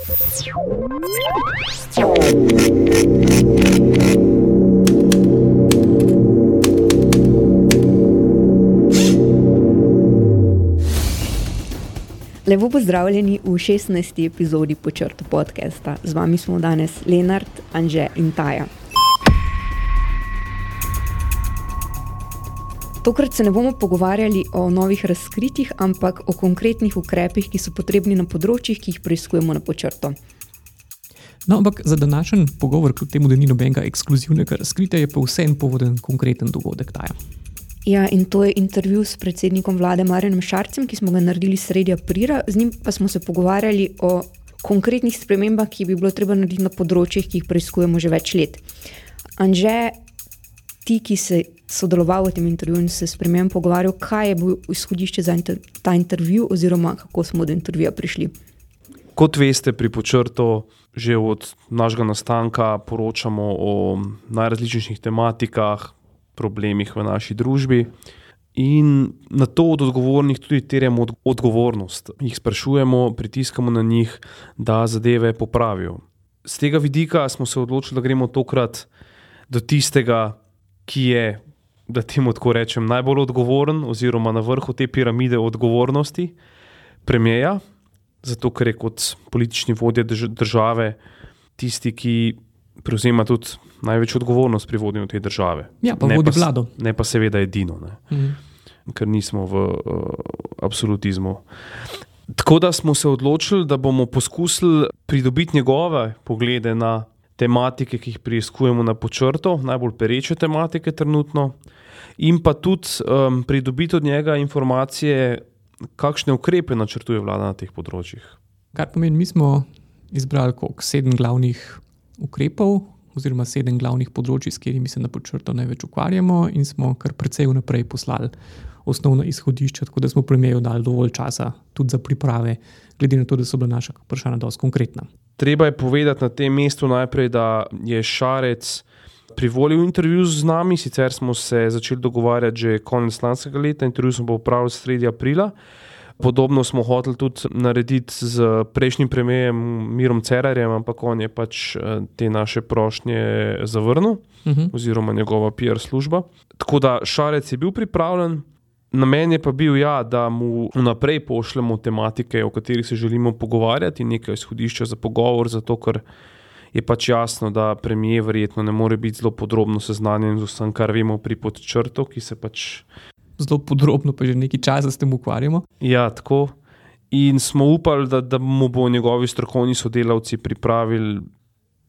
Lepo pozdravljeni v 16. epizodi Počrta podcasta. Z vami smo danes Lenard, Anže in Taja. Tokrat se ne bomo pogovarjali o novih razkritjih, ampak o konkretnih ukrepih, ki so potrebni na področjih, ki jih preizkujemo na počrto. No, ampak za današnji pogovor, kljub temu, da ni nobenega ekskluzivnega razkritja, je pa vseeno poveden konkreten dogodek. Taja. Ja, in to je intervju s predsednikom vlade Marjanom Šarcem, ki smo ga naredili sredi aprila. Z njim pa smo se pogovarjali o konkretnih spremembah, ki bi bilo treba narediti na področjih, ki jih preizkujemo že več let. Anže, ti, ki si sodeloval v tem intervjuju in se s premijem pogovarjal, kaj je bilo izhodišče za inter ta intervju, oziroma kako smo do intervjuja prišli. Kot veste, pri počrtu že od našega nastanka poročamo o najrazličnejših tematikah, problemih v naši družbi. In na to od odgovornih tudi terjamo odgovornost. Jih sprašujemo, pritiskamo na njih, da zadeve popravijo. Z tega vidika smo se odločili, da gremo tokrat do tistega, ki je, da temu tako rečem, najbolj odgovoren, oziroma na vrhu te piramide odgovornosti, premijeja, zato ker je kot politični vodja države tisti, ki prevzema tudi največjo odgovornost pri vodenju te države. Ja, pa ne vodi pa, vlado. Ne pa seveda edino, Mhm. ker nismo v uh, absolutizmu. Tako da smo se odločili, da bomo poskusili pridobiti njegove poglede na tematike, ki jih preiskujemo na počrto, najbolj pereče tematike trenutno, in pa tudi um, pridobiti od njega informacije, kakšne ukrepe načrtuje vlada na teh področjih. Kar pomeni, mi smo izbrali koliko, sedem glavnih ukrepov, oziroma sedem glavnih področji, s katerimi se na počrto največ ukvarjamo, in smo kar precej vnaprej poslali osnovna izhodišča, tako da smo premijeju dali dovolj časa tudi za priprave, glede na to, da so bila naša vprašanja dosti konkretna. Treba je povedati na tem mestu najprej, da je Šarec privolil intervju z nami, sicer smo se začeli dogovarjati že konec lanskega leta, intervju smo pa upravili sredi aprila. Podobno smo hoteli tudi narediti z prejšnjim premijem Mirom Cerarjem, ampak on je pač eh, te naše prošnje zavrnil, Uh -huh. oziroma njegova PR služba. Tako da Šarec je bil pripravljen, namen je pa bil, ja, da mu vnaprej pošljemo tematike, o katerih se želimo pogovarjati, in nekaj izhodišča za pogovor, zato ker je pač jasno, da premijer verjetno ne more biti zelo podrobno seznanjen z vsem, kar vemo pri podčrtu, ki se pač Zelo podrobno, pa že nekaj časa s tem ukvarjamo. Ja, tako. In smo upali, da, da mu bo njegovi strokovni sodelavci pripravili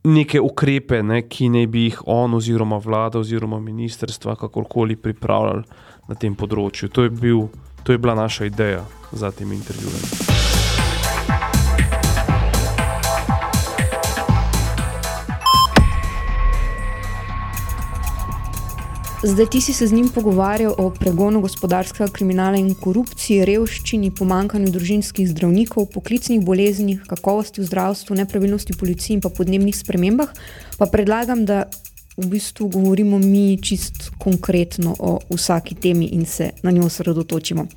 neke ukrepe, ne, ki naj bi jih on, oziroma vlada, oziroma ministrstva, kakorkoli pripravljali na tem področju. To je, bil, to je bila naša ideja za tem intervjujem. Zdaj ti si se z njim pogovarjal o pregonu gospodarskega kriminala in korupciji, revščini, pomankanju družinskih zdravnikov, poklicnih boleznih, kakovosti v zdravstvu, nepravilnosti policiji in pa podnebnih spremembah. Pa predlagam, da v bistvu govorimo mi čist konkretno o vsaki temi in se na njo osredotočimo.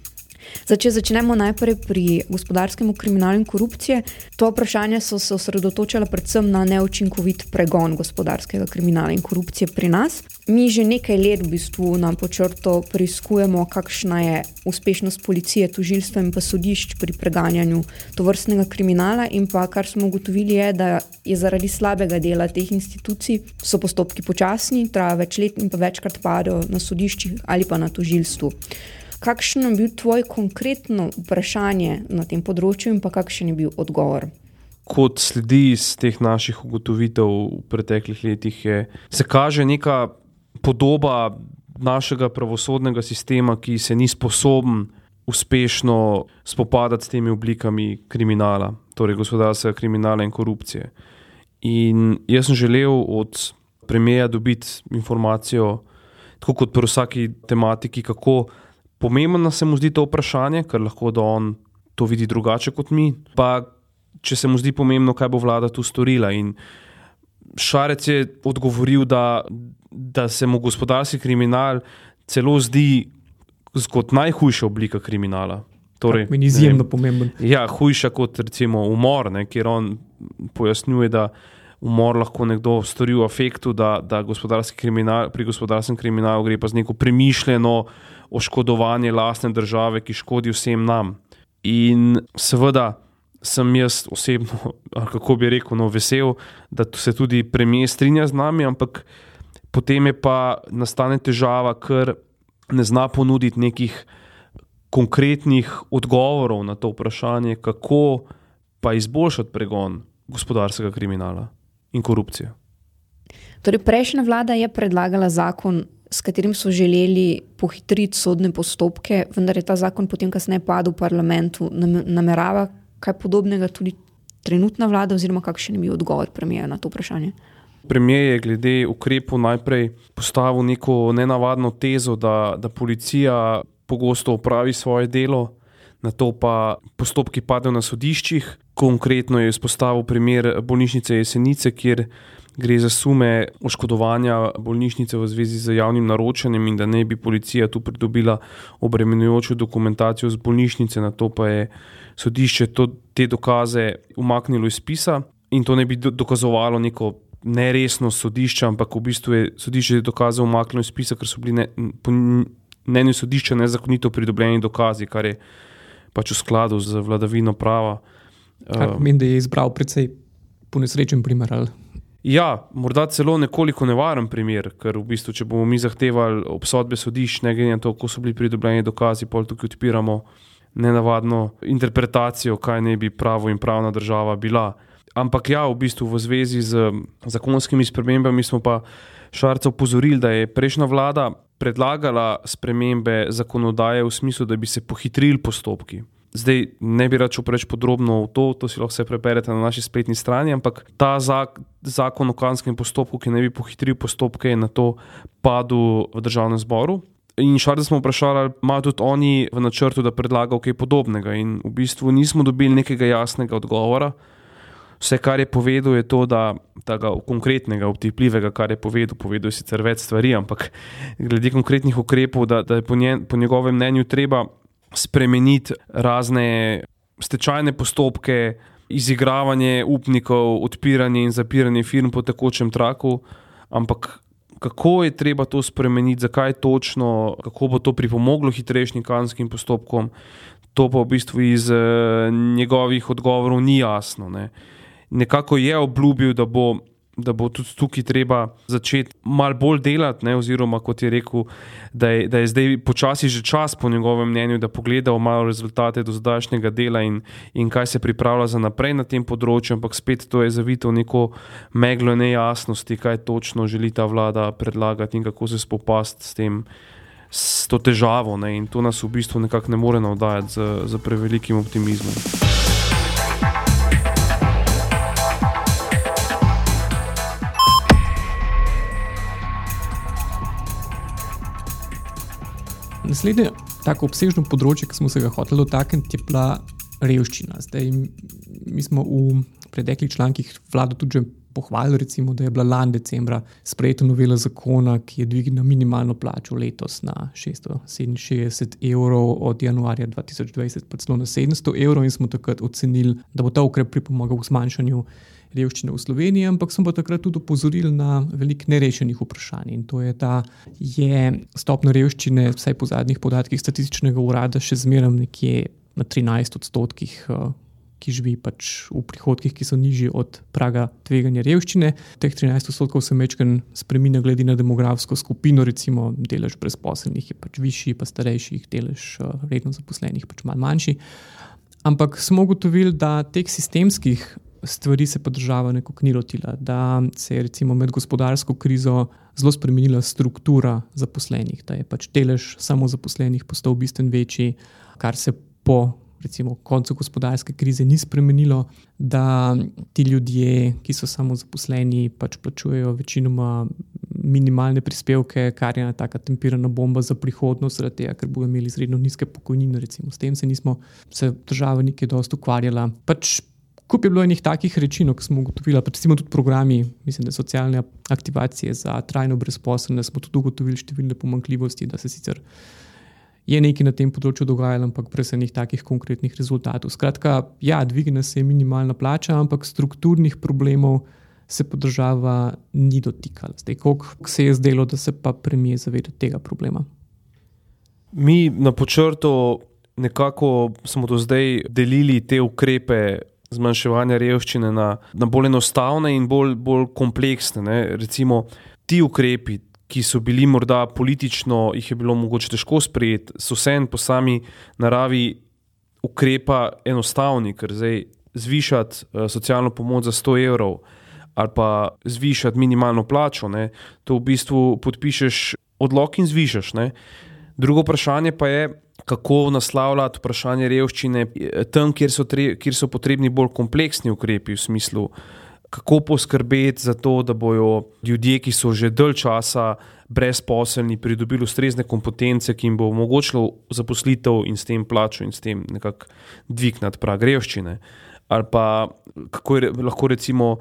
Zdaj, če začnemo najprej pri gospodarskem kriminalu in korupciji, to vprašanje so se osredotočala predvsem na neučinkovit pregon gospodarskega kriminala in korupcije pri nas. Mi že nekaj let v bistvu na počrto preiskujemo, kakšna je uspešnost policije, tožilstva in pa sodišč pri preganjanju tovrstnega kriminala, in pa kar smo ugotovili, je, da je zaradi slabega dela teh institucij so postopki počasni, trajajo več let in pa večkrat padejo na sodiščih ali pa na tožilstvu. Kakšno je bil tvoj konkretno vprašanje na tem področju, in pa kakšen je bil odgovor? Kot sledi iz teh naših ugotovitev v preteklih letih, je, se kaže neka podoba našega pravosodnega sistema, ki se ni sposoben uspešno spopadati s temi oblikami kriminala, torej gospodarskega kriminala in korupcije. In jaz sem želel od premijeja dobiti informacijo, tako kot pri vsaki tematiki, kako pomembno se mu zdi to vprašanje, ker lahko da on to vidi drugače kot mi. Pa če se mu zdi pomembno, kaj bo vlada tu storila. In Šarec je odgovoril, da, da se mu gospodarski kriminal celo zdi kot najhujša oblika kriminala. Torej, Meni je izjemno pomemben. Ja, hujša kot recimo umor, ne, kjer on pojasnjuje, da umor lahko nekdo stori v afektu, da, da gospodarski kriminal, pri gospodarskem kriminalu gre pa za neko premišljeno oškodovanje lastne države, ki škodi vsem nam. In seveda sem jaz osebno, kako bi rekel, no, vesel, da se tudi premijer strinja z nami, ampak potem je pa nastane težava, ker ne zna ponuditi nekih konkretnih odgovorov na to vprašanje, kako pa izboljšati pregon gospodarskega kriminala in korupcije. Torej, prejšnja vlada je predlagala zakon, s katerim so želeli pohitriti sodne postopke, vendar je ta zakon potem kasneje padel v parlamentu. Namerava kaj podobnega tudi trenutna vlada, oziroma kakšen je bil odgovor premijeja na to vprašanje? Premijer je glede ukrepov najprej postavil neko nenavadno tezo, da, da policija pogosto upravi svoje delo, na to pa postopki padejo na sodiščih. Konkretno je izpostavil primer bolnišnice Jesenice, kjer gre za sume oškodovanja bolnišnice v zvezi z javnim naročanjem in da ne bi policija tu pridobila obremenjujočo dokumentacijo z bolnišnice, na to pa je sodišče to, te dokaze umaknilo iz spisa in to ne bi dokazovalo neko neresno sodišče, ampak v bistvu je sodišče dokaze umaknilo iz spisa, ker so bili ne, po mnenju sodišča nezakonito pridobljeni dokazi, kar je pač v skladu z vladavino prava. Kar pomeni, da je izbral precej ponesrečen primer. Ali? Ja, morda celo nekoliko nevaren primer, ker v bistvu, če bomo mi zahtevali obsodbe sodišč, ne glede na to, kako so bili pridobljeni dokazi, pol tukaj odpiramo nenavadno interpretacijo, kaj ne bi pravo in pravna država bila. Ampak ja, v bistvu v zvezi z zakonskimi spremembami smo pa Šarca upozorili, da je prejšnja vlada predlagala spremembe zakonodaje v smislu, da bi se pohitrili postopki. Zdaj ne bi račel preveč podrobno v to, to si lahko vse preberete na naši spletni strani, ampak ta zak, zakon o kanskem postopku, ki ne bi pohitril postopke, je na to padel v državnem zboru. In šar, da smo vprašali, ali imajo tudi oni v načrtu, da predlagajo kaj podobnega. In v bistvu nismo dobili nekega jasnega odgovora. Vse, kar je povedal, je to, da tega konkretnega, obtipljivega, kar je povedal, povedal je sicer več stvari, ampak glede konkretnih ukrepov, da, da je po, njen, po njegovem mnenju treba spremeniti razne stečajne postopke, izigravanje upnikov, odpiranje in zapiranje firm po tekočem traku. Ampak kako je treba to spremeniti, zakaj točno, kako bo to pripomoglo hitrejšim kanskim postopkom, to pa v bistvu iz uh, njegovih odgovorov ni jasno. Ne nekako je obljubil, da bo, da bo tudi tukaj treba začeti malo bolj delati, ne, oziroma kot je rekel, da je, da je zdaj počasi že čas, po njegovem mnenju, da pogledamo malo rezultate do zdajšnjega dela in, in kaj se pripravlja za naprej na tem področju, ampak spet to je zavito v neko meglo nejasnosti, kaj točno želi ta vlada predlagati in kako se spopasti s tem. S to težavo, ne, in to nas v bistvu nekako ne more navdajati z, z prevelikim optimizmom. Naslednje tako obsežno področje, ki smo se ga hoteli dotakniti, je bila revščina. Zdaj, mi smo v preteklih člankih vlado tudi pohvalili, recimo, da je bila lani decembra sprejeta novela zakona, ki je dvignila minimalno plačo letos na 667 evrov, od januarja 2020 pa celo na 700 evrov, in smo takrat ocenili, da bo ta ukrep pripomogel k zmanjšanju revščine v Sloveniji, ampak smo pa takrat tudi opozorili na veliko nerešenih vprašanj. In to je, da je stopnja revščine, vsaj po zadnjih podatkih statističnega urada, še zmeraj nekje na 13 odstotkih. Eh, ki živi pač v prihodkih, ki so nižji od praga tveganja revščine. Teh 13 odstotkov se mečken spremenja, glede na demografsko skupino, recimo delež brezposelnih je pač višji, pa starejših, delež eh, redno zaposlenih pač malo manjši. Ampak smo ugotovili, da teh sistemskih stvari se pa država nekako ni lotila, da se je med gospodarsko krizo zelo spremenila struktura zaposlenih, da je pač delež samo zaposlenih postal bistveno večji, kar se po recimo koncu gospodarske krize ni spremenilo, da ti ljudje, ki so samo zaposleni, pač plačujejo večinoma minimalne prispevke, kar je ena taka tempirana bomba za prihodnost, zaradi tega, ker bodo imeli izredno nizke pokojnine, recimo s tem se nismo, se država nekaj dosto ukvarjala. Pač Kup je bilo enih takih reči, no, ki smo ugotovili, recimo tudi programi, mislim, da socialne aktivacije za trajno brezposelne, smo tudi ugotovili številne pomankljivosti, da se sicer je nekaj na tem področju dogajalo, ampak brez enih takih konkretnih rezultatov. Skratka, ja, dvigne se minimalna plača, ampak strukturnih problemov se pa država ni dotikala. Zdaj, koliko se je zdelo, da se pa premije zaveda tega problema? Mi na počrtu nekako smo do zdaj delili te ukrepe zmanjševanja revščine na, na bolj enostavne in bolj, bolj kompleksne. Ne. Recimo ti ukrepi, ki so bili morda politično, jih je bilo mogoče težko sprejeti, so vseeno po sami naravi ukrepa enostavni, ker zdaj zvišati uh, socialno pomoč za 100 evrov ali pa zvišati minimalno plačo, ne, to v bistvu podpišeš odlog in zvišaš. Ne. Drugo vprašanje pa je, kako naslavljati vprašanje revščine eh, tam, kjer so, tre, kjer so potrebni bolj kompleksni ukrepi v smislu kako poskrbeti za to, da bodo ljudje, ki so že dalj časa brezposelni, pridobili ustrezne kompetence, ki jim bo omogočilo zaposlitev in s tem plačo in s tem nekako dvig nad prag revščine. Ali pa kako je, lahko recimo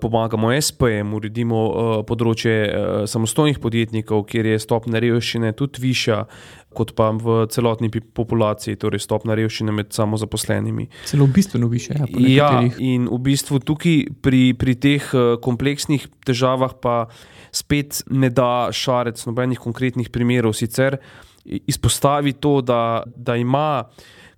pomagamo SPM, uredimo uh, področje uh, samostojnih podjetnikov, kjer je stopnja revščine tudi višja kot pa v celotni populaciji, torej stopnja revščine med samozaposlenimi. Celo bistveno više. Ja, ja, in v bistvu tukaj pri, pri teh uh, kompleksnih težavah pa spet ne da šarec nobenih konkretnih primerov. Sicer izpostavi to, da, da ima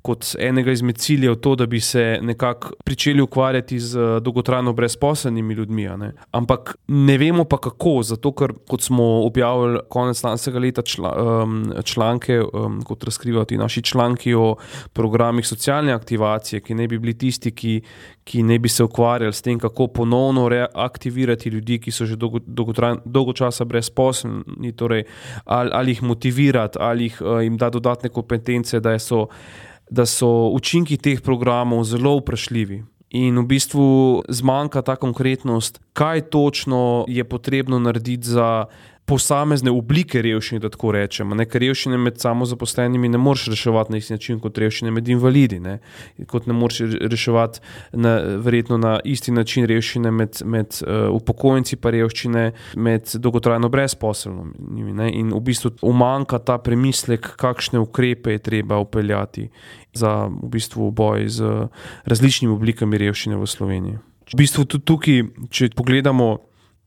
kot enega izmed ciljev to, da bi se nekako začeli ukvarjati z eh, dolgotrajno brezposelnimi ljudmi. Ne? Ampak ne vemo pa kako, zato ker kot smo objavili konec lanskega leta čla, um, članke, um, kot razkrivajo ti naši članki o programih socialne aktivacije, ki ne bi bili tisti, ki, ki ne bi se ukvarjali s tem, kako ponovno reaktivirati ljudi, ki so že dolgo, dolgo časa brezposelni, torej ali, ali jih motivirati, ali jih, uh, jim dati dodatne kompetence, da so da so učinki teh programov zelo vprašljivi. In v bistvu zmanjka ta konkretnost, kaj točno je potrebno narediti za posamezne oblike revščine, da tako rečemo. Ne, ker revščine med samozaposlenimi ne moreš reševati na isti način kot revščine med invalidi. Ne. Kot ne moreš reševati na, verjetno na isti način revščine med, med uh, upokojenci, pa revščine med dolgotrajno brezposelnimi. In v bistvu umanka ta premislek, kakšne ukrepe je treba upeljati za v bistvu boj z različnimi oblikami revščine v Sloveniji. V bistvu tudi tukaj, če pogledamo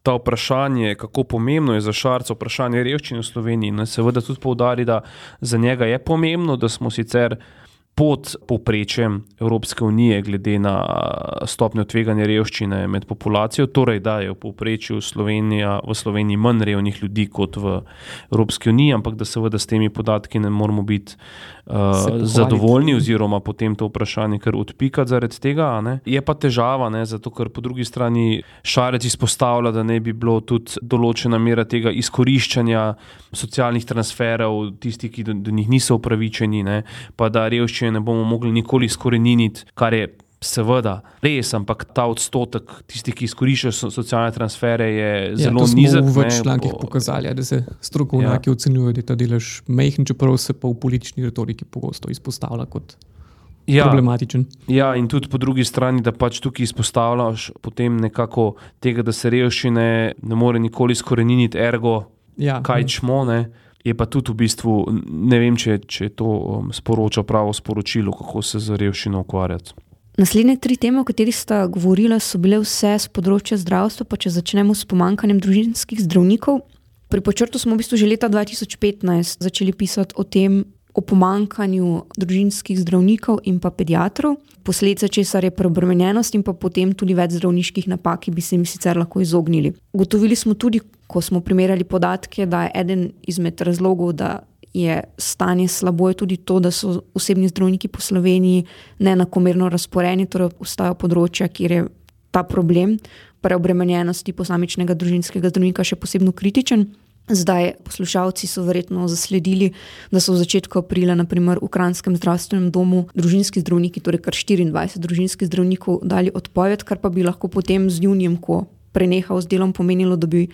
ta vprašanje, kako pomembno je za šarca vprašanje revščine v Sloveniji, in seveda tudi poudari, da za njega je pomembno, da smo sicer pod povprečjem Evropske unije, glede na stopnjo tveganja revščine med populacijo, torej da je v povprečju Slovenija, v Sloveniji manj revnih ljudi kot v Evropski uniji, ampak da seveda s temi podatki ne moramo biti uh, zadovoljni, oziroma potem to vprašanje kar odpikati zaradi tega. Je pa težava, ne, zato ker po drugi strani Šarec izpostavlja, da ne bi bilo tudi določena mera tega izkoriščanja socialnih transferov, tisti, ki do, do njih niso upravičeni, ne, pa da revščine ne bomo mogli nikoli izkoreniniti, kar je seveda res, ampak ta odstotek tistih, ki izkoriščajo socialne transfere, je ja, zelo nizek. V več člankih pokazali, da se strokovnjaki ja. ocenjujejo, da je ta delež majhen, čeprav se pa v politični retoriki pogosto izpostavlja kot. Ja, problematičen. Ja, in tudi po drugi strani, da pač tukaj izpostavljaš potem nekako tega, da se revščine ne more nikoli izkoreniniti, ergo, ja, kaj čmo. Ne je pa tudi v bistvu, ne vem, če, če to um, sporoča pravo sporočilo, kako se z revščino ukvarjati. Naslednje tri teme, o katerih sta govorila, so bile vse z področja zdravstva. Pa če začnemo s pomankanjem družinskih zdravnikov. Pri počrtu smo v bistvu že leta 2015 začeli pisati o tem, o pomankanju družinskih zdravnikov in pa pediatrov, posledica česar je preobremenjenost in pa potem tudi več zdravniških napak, ki bi se jim sicer lahko izognili. Gotovili smo tudi, ko smo primerjali podatke, da je eden izmed razlogov, da je stanje slabo, je tudi to, da so osebni zdravniki po Sloveniji neenakomerno razporedeni, torej obstajajo področja, kjer je ta problem preobremenjenosti posamičnega družinskega zdravnika še posebno kritičen. Zdaj, poslušalci so verjetno zasledili, da so v začetku aprila, naprimer v Ukrajinskem zdravstvenem domu, družinski zdravniki, torej kar 24 družinskih zdravnikov, dali odpoved, kar pa bi lahko potem z junijem, ko prenehal s delom, pomenilo, da bi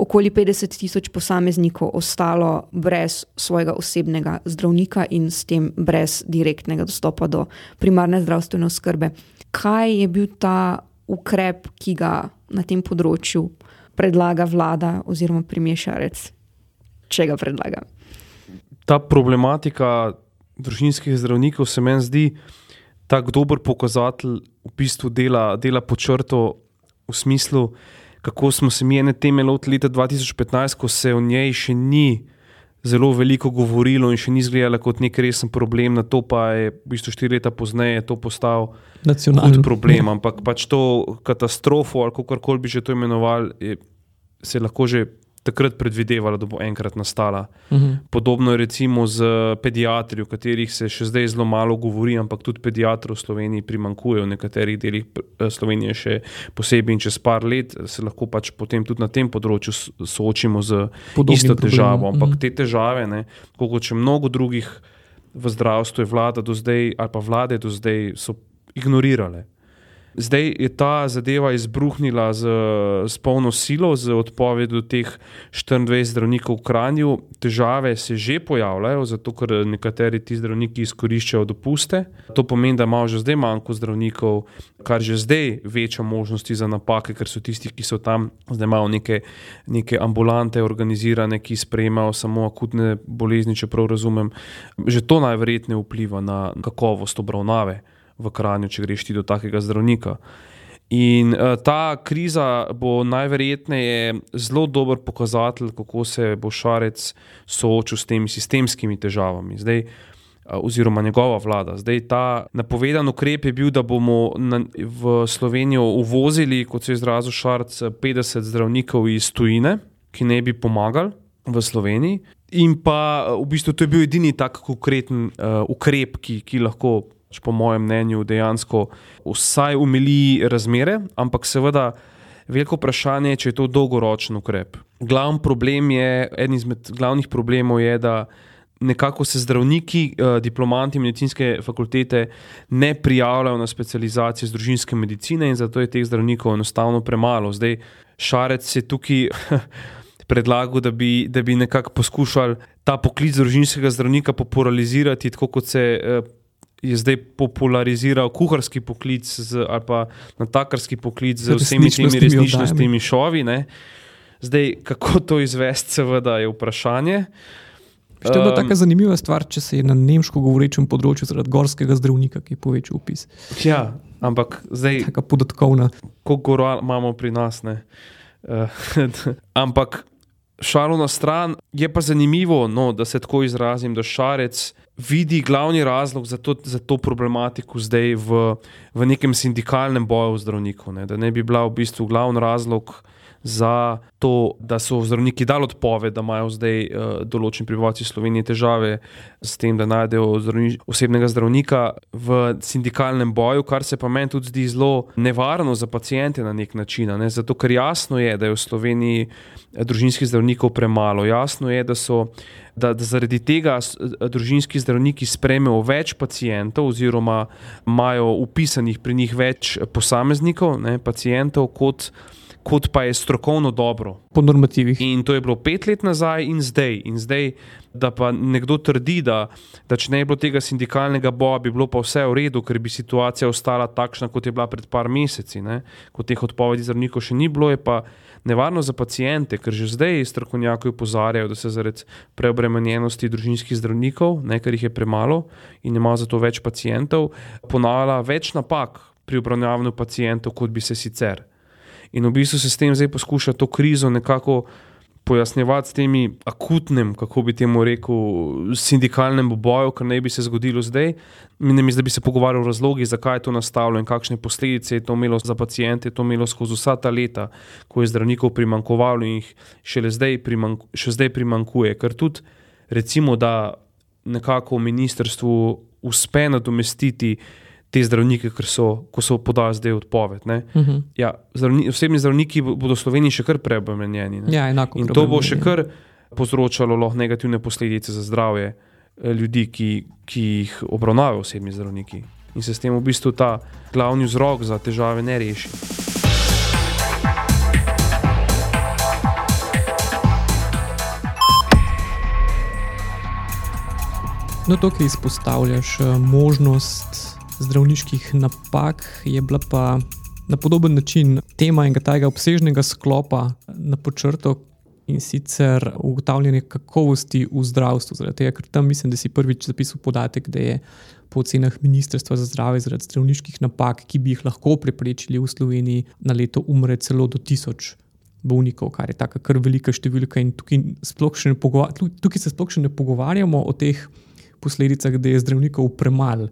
okoli 50 tisoč posameznikov ostalo brez svojega osebnega zdravnika in s tem brez direktnega dostopa do primarne zdravstvene oskrbe. Kaj je bil ta ukrep, ki ga na tem področju? predlaga vlada oziroma primešarec, če ga predlaga. ta problematika družinskih zdravnikov se meni zdi tako dober pokazatelj v bistvu dela, dela po črto v smislu, kako smo se mi ene teme lotili leta 2015, ko se o njej še ni zelo veliko govorilo in še ni izgledala kot nek resen problem, na to pa je v bistvu štiri leta pozneje to postal nacionalni problem. Ampak pač to katastrofo, ali kako koli bi že to imenovali, se lahko že takrat predvidevala, da bo enkrat nastala. Uh Mhm. -huh. Podobno je recimo z pediatri, o katerih se še zdaj zelo malo govori, ampak tudi pediatrov v Sloveniji primankuje, v nekaterih delih eh, Slovenije še posebej in čez par let se lahko pač potem tudi na tem področju soočimo z Podobnim isto težavo. Ampak mhm. te težave, ne, kot še mnogo drugih v zdravstvu, je vlada do zdaj, ali pa vlade do zdaj, so ignorirale. Zdaj je ta zadeva izbruhnila z, z polno silo, z odpovedjo teh 24 zdravnikov v Kranju. Težave se že pojavljajo, zato ker nekateri ti zdravniki izkoriščajo dopuste. To pomeni, da imajo že zdaj manjko zdravnikov, kar že zdaj veča možnosti za napake, ker so tisti, ki so tam, zdaj imajo neke, neke ambulante organizirane, ki sprejemajo samo akutne bolezni, če prav razumem. Že to najverjetneje vpliva na kakovost obravnave v Kranju, če greš ti do takega zdravnika. In uh, ta kriza bo najverjetneje zelo dober pokazatelj, kako se bo Šarec soočil s temi sistemskimi težavami. Zdaj, uh, oziroma njegova vlada. Zdaj, ta napovedan ukrep je bil, da bomo na, v Slovenijo uvozili, kot se je izrazil Šarec, 50 zdravnikov iz tujine, ki ne bi pomagali v Sloveniji. In pa v bistvu to je bil edini tak konkreten uh, ukrep, ki, ki lahko po mojem mnenju, dejansko vsaj umili razmere, ampak seveda veliko vprašanje je, če je to dolgoročen ukrep. Glavni problem je, eden izmed glavnih problemov je, da nekako se zdravniki, diplomanti medicinske fakultete ne prijavljajo na specializacije z družinske medicine in zato je teh zdravnikov enostavno premalo. Zdaj, Šarec je tukaj. Predlagal, da bi, da bi nekako poskušali ta poklic družinskega zdravnika popularizirati, tako kot se eh, je zdaj populariziral kuharski poklic z, ali pa natakarski poklic z vsemi temi resničnostnimi šovi. Ne. Zdaj, kako to izvesti, seveda je vprašanje. To je bila tako zanimiva stvar, če se je na nemško govorečem področju zaradi gorskega zdravnika, ki je povečal upis. Ja, ampak zdaj. Taka podatkovna. Kot gora imamo pri nas. Uh, ampak šalo na stran, je pa zanimivo, no, da se tako izrazim, da Šarec vidi glavni razlog za to, za to problematiko zdaj v, v nekem sindikalnem boju zdravnikov. Ne, da ne bi bila v bistvu glavni razlog za to, da so zdravniki dali odpoved, da imajo zdaj uh, določeni prebivalci Slovenije težave s tem, da najdejo zdravni, osebnega zdravnika v sindikalnem boju, kar se pa meni tudi zdi zelo nevarno za pacijente na nek način. Ne? Zato, ker jasno je, da je v Sloveniji družinskih zdravnikov premalo. Jasno je, da so. Da, da zaradi tega družinski zdravniki sprejmejo več pacijentov, oziroma imajo upisanih pri njih več posameznikov, ne, pacijentov, kot, kot pa je strokovno dobro. Po normativih. In to je bilo pet let nazaj, in zdaj. In zdaj da pa nekdo trdi, da, da če ne bi bilo tega sindikalnega boja, bi bilo pa vse v redu, ker bi situacija ostala takšna, kot je bila pred par meseci, ne? ko teh odpovedi zdravnikov še ni bilo, je pa nevarno za pacijente, ker že zdaj strokovnjaki opozarjajo, da se zaradi preobremenjenosti družinskih zdravnikov, nekaj jih je premalo in ima zato več pacijentov, ponavlja več napak pri obravnavanju pacijentov, kot bi se sicer. In v bistvu se s tem zdaj poskuša to krizo nekako pojasnjevati s temi akutnim, kako bi temu rekel, sindikalnem boju, kar naj bi se zgodilo zdaj. Ne mislim, da bi se pogovarjali o razlogih, zakaj je to nastalo in kakšne posledice je to imelo za pacijente, to imelo skozi vsa ta leta, ko je zdravnikov primankovalo in jih šele zdaj, primank, še zdaj primankuje. Ker tudi, recimo, da nekako v ministrstvu uspe nadomestiti te zdravnike, so, ko so podali zdaj odpoved. Uh Mhm. -huh. ja, zdravni, osebni zdravniki bodo v Sloveniji še kar preobremenjeni. Ja, In to bo še kar povzročalo negativne posledice za zdravje ljudi, ki, ki jih obravnavajo osebni zdravniki. In se s tem v bistvu ta glavni vzrok za težave ne reši. No, to, ki izpostavljaš možnost zdravniških napak, je bila pa na podoben način tema enega tega obsežnega sklopa na počrto in sicer ugotavljanje kakovosti v zdravstvu. Zaradi tega, ker tam mislim, da si prvič zapisal podatek, da je po ocenah Ministrstva za zdravje zaradi zdravniških napak, ki bi jih lahko preprečili v Sloveniji, na leto umre celo do tisoč. Bolnikov, kar je tako kar velika številka, in tukaj, tukaj se sploh še ne pogovarjamo o teh posledicah, da je zdravnikov premalo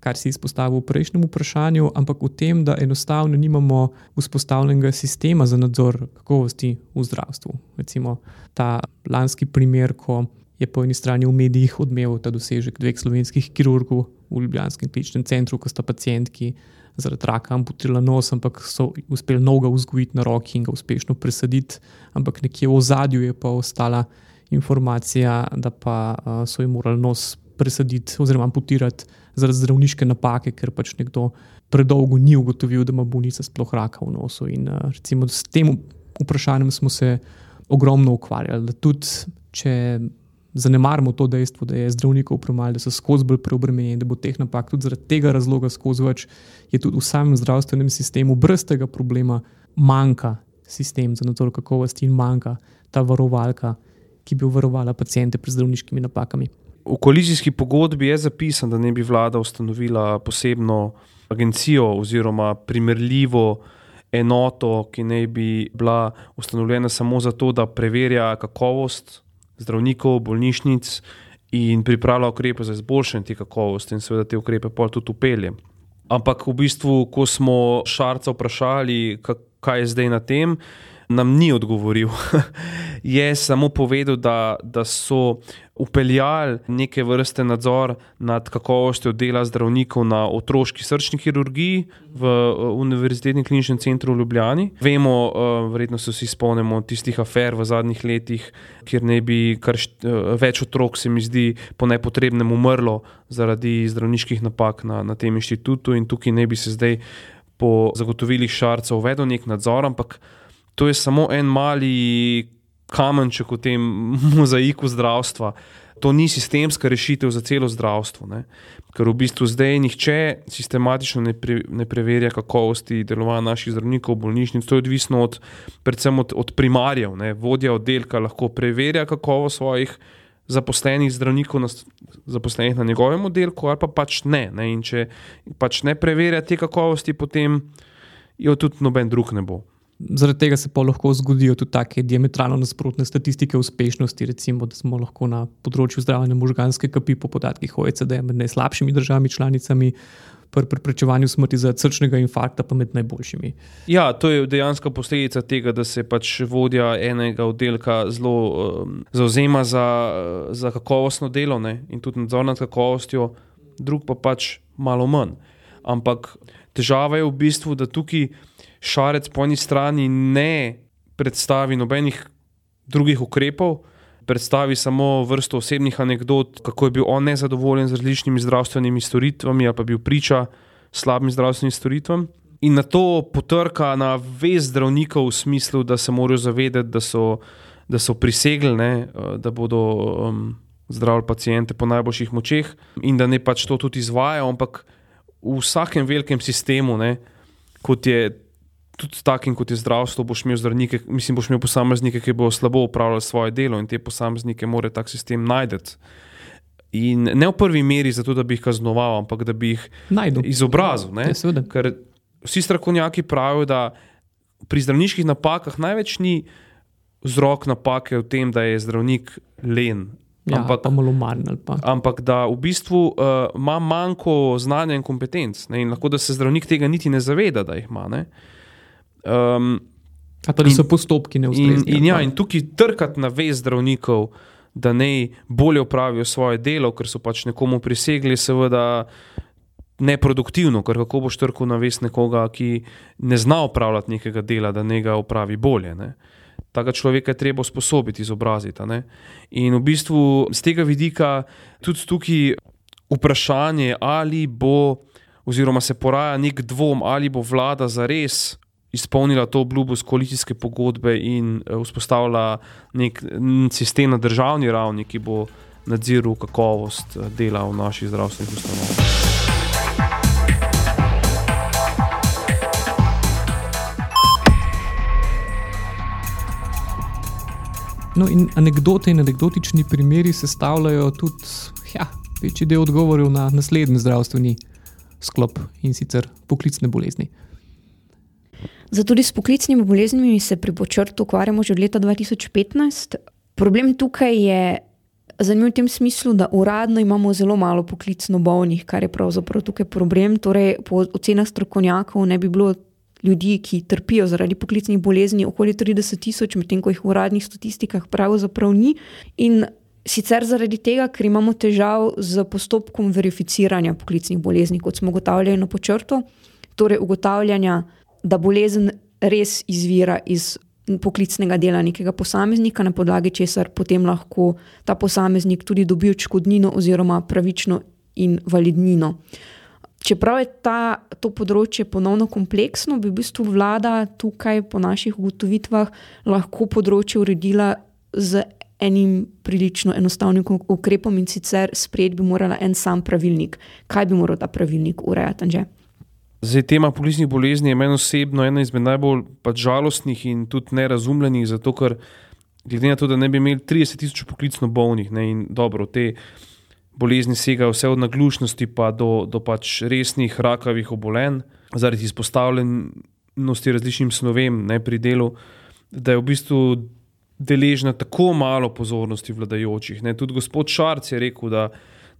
kar si izpostavil v prejšnjem vprašanju, ampak v tem, da enostavno nimamo vzpostavljenega sistema za nadzor kakovosti v zdravstvu. Recimo ta lanski primer, ko je po eni strani v medijih odmeval ta dosežek dveh slovenskih kirurgov v Ljubljanskem kliničnem centru, ko sta pacijentki zaradi raka amputirala nos, ampak so uspeli noga vzgojiti na roki in ga uspešno presaditi, ampak nekje v ozadju je pa ostala informacija, da pa so jim morali nos presaditi oziroma amputirati zaradi zdravniške napake, ker pač nekdo predolgo ni ugotovil, da ima bolnica sploh raka v nosu. In recimo s tem vprašanjem smo se ogromno ukvarjali. Da tudi če zanemarimo to dejstvo, da je zdravnikov premalo, da so skozi bolj preobremenjeni, da bo teh napak tudi zaradi tega razloga skozi več, je tudi v samem zdravstvenem sistemu brez tega problema manjka sistem za nadzor kakovosti in manjka ta varovalka, ki bi varovala pacijente pred zdravniškimi napakami. V koalicijski pogodbi je zapisano, da ne bi vlada ustanovila posebno agencijo oziroma primerljivo enoto, ki ne bi bila ustanovljena samo zato, da preverja kakovost zdravnikov, bolnišnic in pripravlja ukrepe za izboljšanje te kakovosti in seveda te ukrepe pa tudi upelje. Ampak v bistvu, ko smo Šarca vprašali, kaj je zdaj na tem, nam ni odgovoril. je samo povedal, da, da so upeljali neke vrste nadzor nad kakovostjo dela zdravnikov na otroški srčni kirurgiji v Univerzitetnem kliničnem centru v Ljubljani. Vemo, uh, verjetno se vsi spomnimo tistih afer v zadnjih letih, kjer ne bi št, uh, več otrok, se mi zdi, po nepotrebnem umrlo zaradi zdravniških napak na, na tem inštitutu, in tukaj ne bi se zdaj po zagotovilih šarca uvedel nek nadzor, ampak to je samo en mali kamenček v tem mozaiku zdravstva. To ni sistemska rešitev za celo zdravstvo, ne? ker v bistvu zdaj nihče sistematično ne, pre, ne preverja kakovosti delovanja naših zdravnikov, bolnišnic. To je odvisno od, predvsem od, od primarjev. Ne? Vodja oddelka lahko preverja kakovost svojih zaposlenih zdravnikov, na, zaposlenih na njegovem oddelku, ali pa pač ne. ne? Če pač ne preverja te kakovosti, potem jo tudi noben drug ne bo. Zaradi tega se pa lahko zgodijo tudi tako diametralno nasprotne statistike uspešnosti. Recimo, da smo lahko na področju zdravljenja možganske kapi po podatkih OECD med najslabšimi državami članicami, pri preprečevanju smrti zaradi srčnega infarkta pa med najboljšimi. Ja, to je dejansko posledica tega, da se pač vodja enega oddelka zelo um, zauzema za, za kakovostno delo ne? in tudi nadzor nad kakovostjo, drug pa pač malo manj. Ampak težava je v bistvu, da tukaj šarec po eni strani ne predstavi nobenih drugih ukrepov, predstavi samo vrsto osebnih anegdot, kako je bil on nezadovoljen z različnimi zdravstvenimi storitvami, pa bil priča slabim zdravstvenim storitvam. In na to potrka na vez zdravnikov v smislu, da se morajo zavedati, da so, da so prisegli, ne, da bodo um, zdravili pacijente po najboljših močeh in da ne pač to tudi izvajo, ampak v vsakem velikem sistemu, ne, kot je tudi takim, kot je zdravstvo, boš imel zdravnike, mislim, boš imel posameznike, ki bodo slabo upravljali svoje delo in te posameznike mora tak sistem najti. In ne v prvi meri zato, da bi jih kaznoval, ampak da bi jih Najdu. izobrazil. Ja, Ker vsi strokovnjaki pravijo, da pri zdravniških napakah največ ni vzrok napake v tem, da je zdravnik len. Ja, ampak, pa malo manj. Ampak da v bistvu uh, ima manjko znanja in kompetenc. Ne? In lahko da se zdravnik tega niti ne zaveda, da jih ima. Ne? Um, A pa niso postopki neustrezni. In, in, ja, in tukaj trkati na vez zdravnikov, da naj bolje opravijo svoje delo, ker so pač nekomu prisegli, seveda neproduktivno, ker kako boš trkal na vez nekoga, ki ne zna opravljati nekega dela, da ne ga opravi bolje. Ne? Taka človeka je treba usposobiti, izobraziti. In v bistvu z tega vidika tudi tukaj vprašanje, ali bo, oziroma se poraja nek dvom, ali bo vlada zares izpolnila to obljubo iz koalicijske pogodbe in eh, vzpostavila nek sistem na državni ravni, ki bo nadziral kakovost eh, dela v naših zdravstvenih ustanovah. No, in anekdote in anekdotični primeri sestavljajo tudi ja, večji del odgovorov na naslednji zdravstveni sklop in sicer poklicne bolezni. Zato tudi s poklicnimi boleznimi se pri počrtu ukvarjamo že od leta 2015. Problem tukaj je zanimiv v tem smislu, da uradno imamo zelo malo poklicno bolnih, kar je pravzaprav tukaj problem. Torej, po ocenah strokovnjakov ne bi bilo ljudi, ki trpijo zaradi poklicnih bolezni, okoli 30 tisoč, medtem ko jih v uradnih statistikah pravzaprav ni. In sicer zaradi tega, ker imamo težav z postopkom verificiranja poklicnih bolezni, kot smo ugotavljali na počrtu, torej ugotavljanja, da bolezen res izvira iz poklicnega dela nekega posameznika, na podlagi česar potem lahko ta posameznik tudi dobi odškodnino oziroma pravično invalidnino. Čeprav je ta, to področje ponovno kompleksno, bi v bistvu vlada tukaj, po naših ugotovitvah, lahko področje uredila z enim prilično enostavnim ukrepom in sicer sprejeti bi morala en sam pravilnik. Kaj bi moral ta pravilnik urejati? Zdaj, tema poklicnih bolezni je meni osebno ena izmed najbolj pač žalostnih in tudi nerazumljenih, zato ker, glede na to, da ne bi imeli 30 tisoč poklicno bolnih ne, in dobro, te bolezni segajo vse od naglušnosti pa do, do pač resnih rakavih obolenj, zaradi izpostavljenosti različnim snovem ne, pri delu, da je v bistvu deležna tako malo pozornosti vladajočih. Ne. Tudi gospod Šarc je rekel, da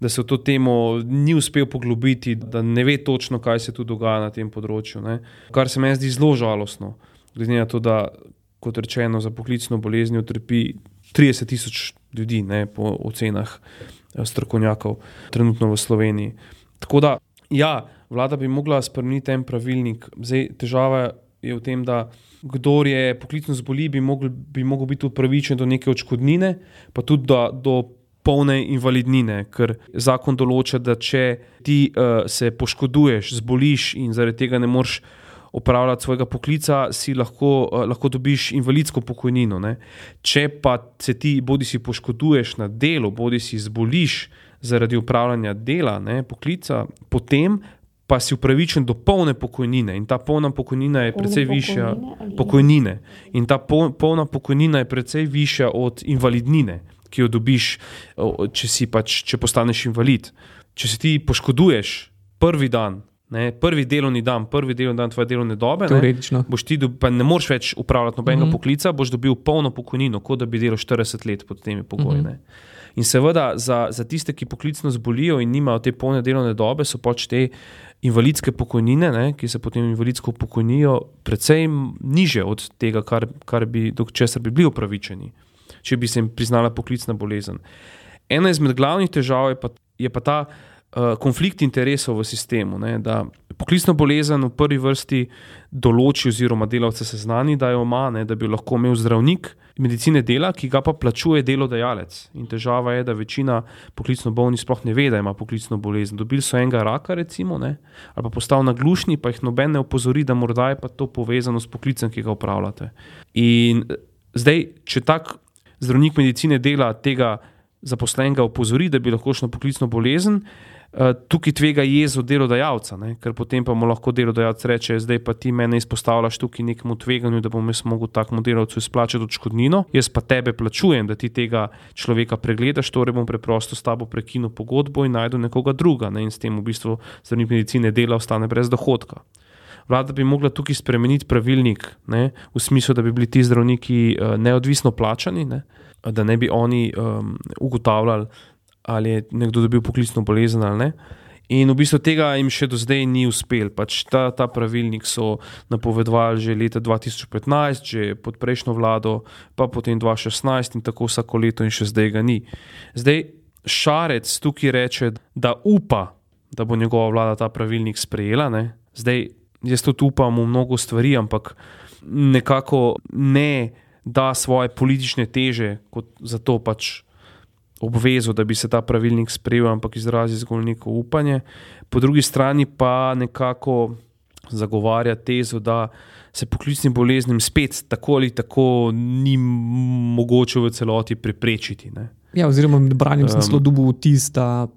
da se v to temo ni uspel poglobiti, da ne ve točno, kaj se tu dogaja na tem področju. Ne. Kar se meni zdi zelo žalostno, glede na to, da, kot rečeno, za poklicno bolezen utrpi 30 tisoč ljudi, ne, po ocenah eh, strokovnjakov, trenutno v Sloveniji. Tako da, ja, vlada bi mogla spremeniti en pravilnik. Zdaj, težava je v tem, da. Kdo je poklicno zboli, bi mogel, bi mogel biti upravičen do neke odškodnine, pa tudi do, do polne invalidnine, ker zakon določa, da če ti uh, se poškoduješ, zboliš in zaradi tega ne moreš opravljati svojega poklica, si lahko, uh, lahko dobiš invalidsko pokojnino. Ne? Če pa se ti bodi si poškoduješ na delu, bodi si zboliš zaradi upravljanja dela, ne, poklica, potem pa si upravičen do polne pokojnine in ta polna pokojnina je precej višja pokojnine in ta polna pokojnina je precej višja od invalidnine ki jo dobiš, če, pač, če postaneš invalid. Če se ti poškoduješ prvi dan, ne, prvi delovni dan, prvi delovni dan tvoje delovne dobe, ne, ti do, ne moreš več upravljati nobenega mm -hmm. poklica, boš dobil polno pokojnino, kot da bi delal 40 let pod temi pogoji. Mm -hmm. In seveda za, za tiste, ki poklicno zbolijo in nimajo te polne delovne dobe, so pač te invalidske pokojnine, ne, ki se potem invalidsko pokojnijo, precej niže od tega, kar, kar bi, do česar bi bili upravičeni če bi se jim priznala poklicna bolezen. Ena izmed glavnih težav je pa, je pa ta uh, konflikt interesov v sistemu. Ne, da poklicna bolezen v prvi vrsti določi, oziroma delavce seznani, da jo ima, ne, da bi lahko imel zdravnik medicine dela, ki ga pa plačuje delodajalec. In težava je, da večina poklicno bolnih sploh ne ve, da ima poklicno bolezen. Dobili so enega raka, recimo, ne, ali pa postavili na glušni, pa jih noben ne opozori, da morda je pa to povezano s poklicem, ki ga upravljate. In eh, zdaj, če tak zdravnik medicine dela tega zaposlenega opozori, da bi lahko šlo na poklicno bolezen, eh, tukaj tvega jezo delodajalca, ne? ker potem pa mu lahko delodajalec reče: Zdaj pa ti mene izpostavljaš tukaj nekemu tveganju, da bom jaz mogel takemu delavcu izplačati odškodnino, jaz pa tebe plačujem, da ti tega človeka pregledaš, torej bom preprosto s tabo prekinil pogodbo in najdu nekoga druga ne? in s tem v bistvu zdravnik medicine dela ostane brez dohodka. Vlada bi mogla tukaj spremeniti pravilnik, ne, v smislu, da bi bili ti zdravniki uh, neodvisno plačani, ne, da ne bi oni um, ugotavljali, ali je nekdo dobil poklicno bolezen ali ne. In v bistvu tega jim še do zdaj ni uspel. Pač ta, ta pravilnik so napovedovali že leta 2015, že pod prejšnjo vlado, pa potem 2016 in tako vsako leto, in še zdaj ga ni. Zdaj Šarec tukaj reče, da upa, da bo njegova vlada ta pravilnik sprejela. Ne. Zdaj jaz tudi upam v mnogo stvari, ampak nekako ne da svoje politične teže kot za to pač obvezo, da bi se ta pravilnik sprejel, ampak izrazi zgolj neko upanje. Po drugi strani pa nekako zagovarja tezo, da se poklicnim boleznim spet tako ali tako ni mogoče v celoti preprečiti. Ne. Ja, oziroma, branjem um, zelo dubo vtis, da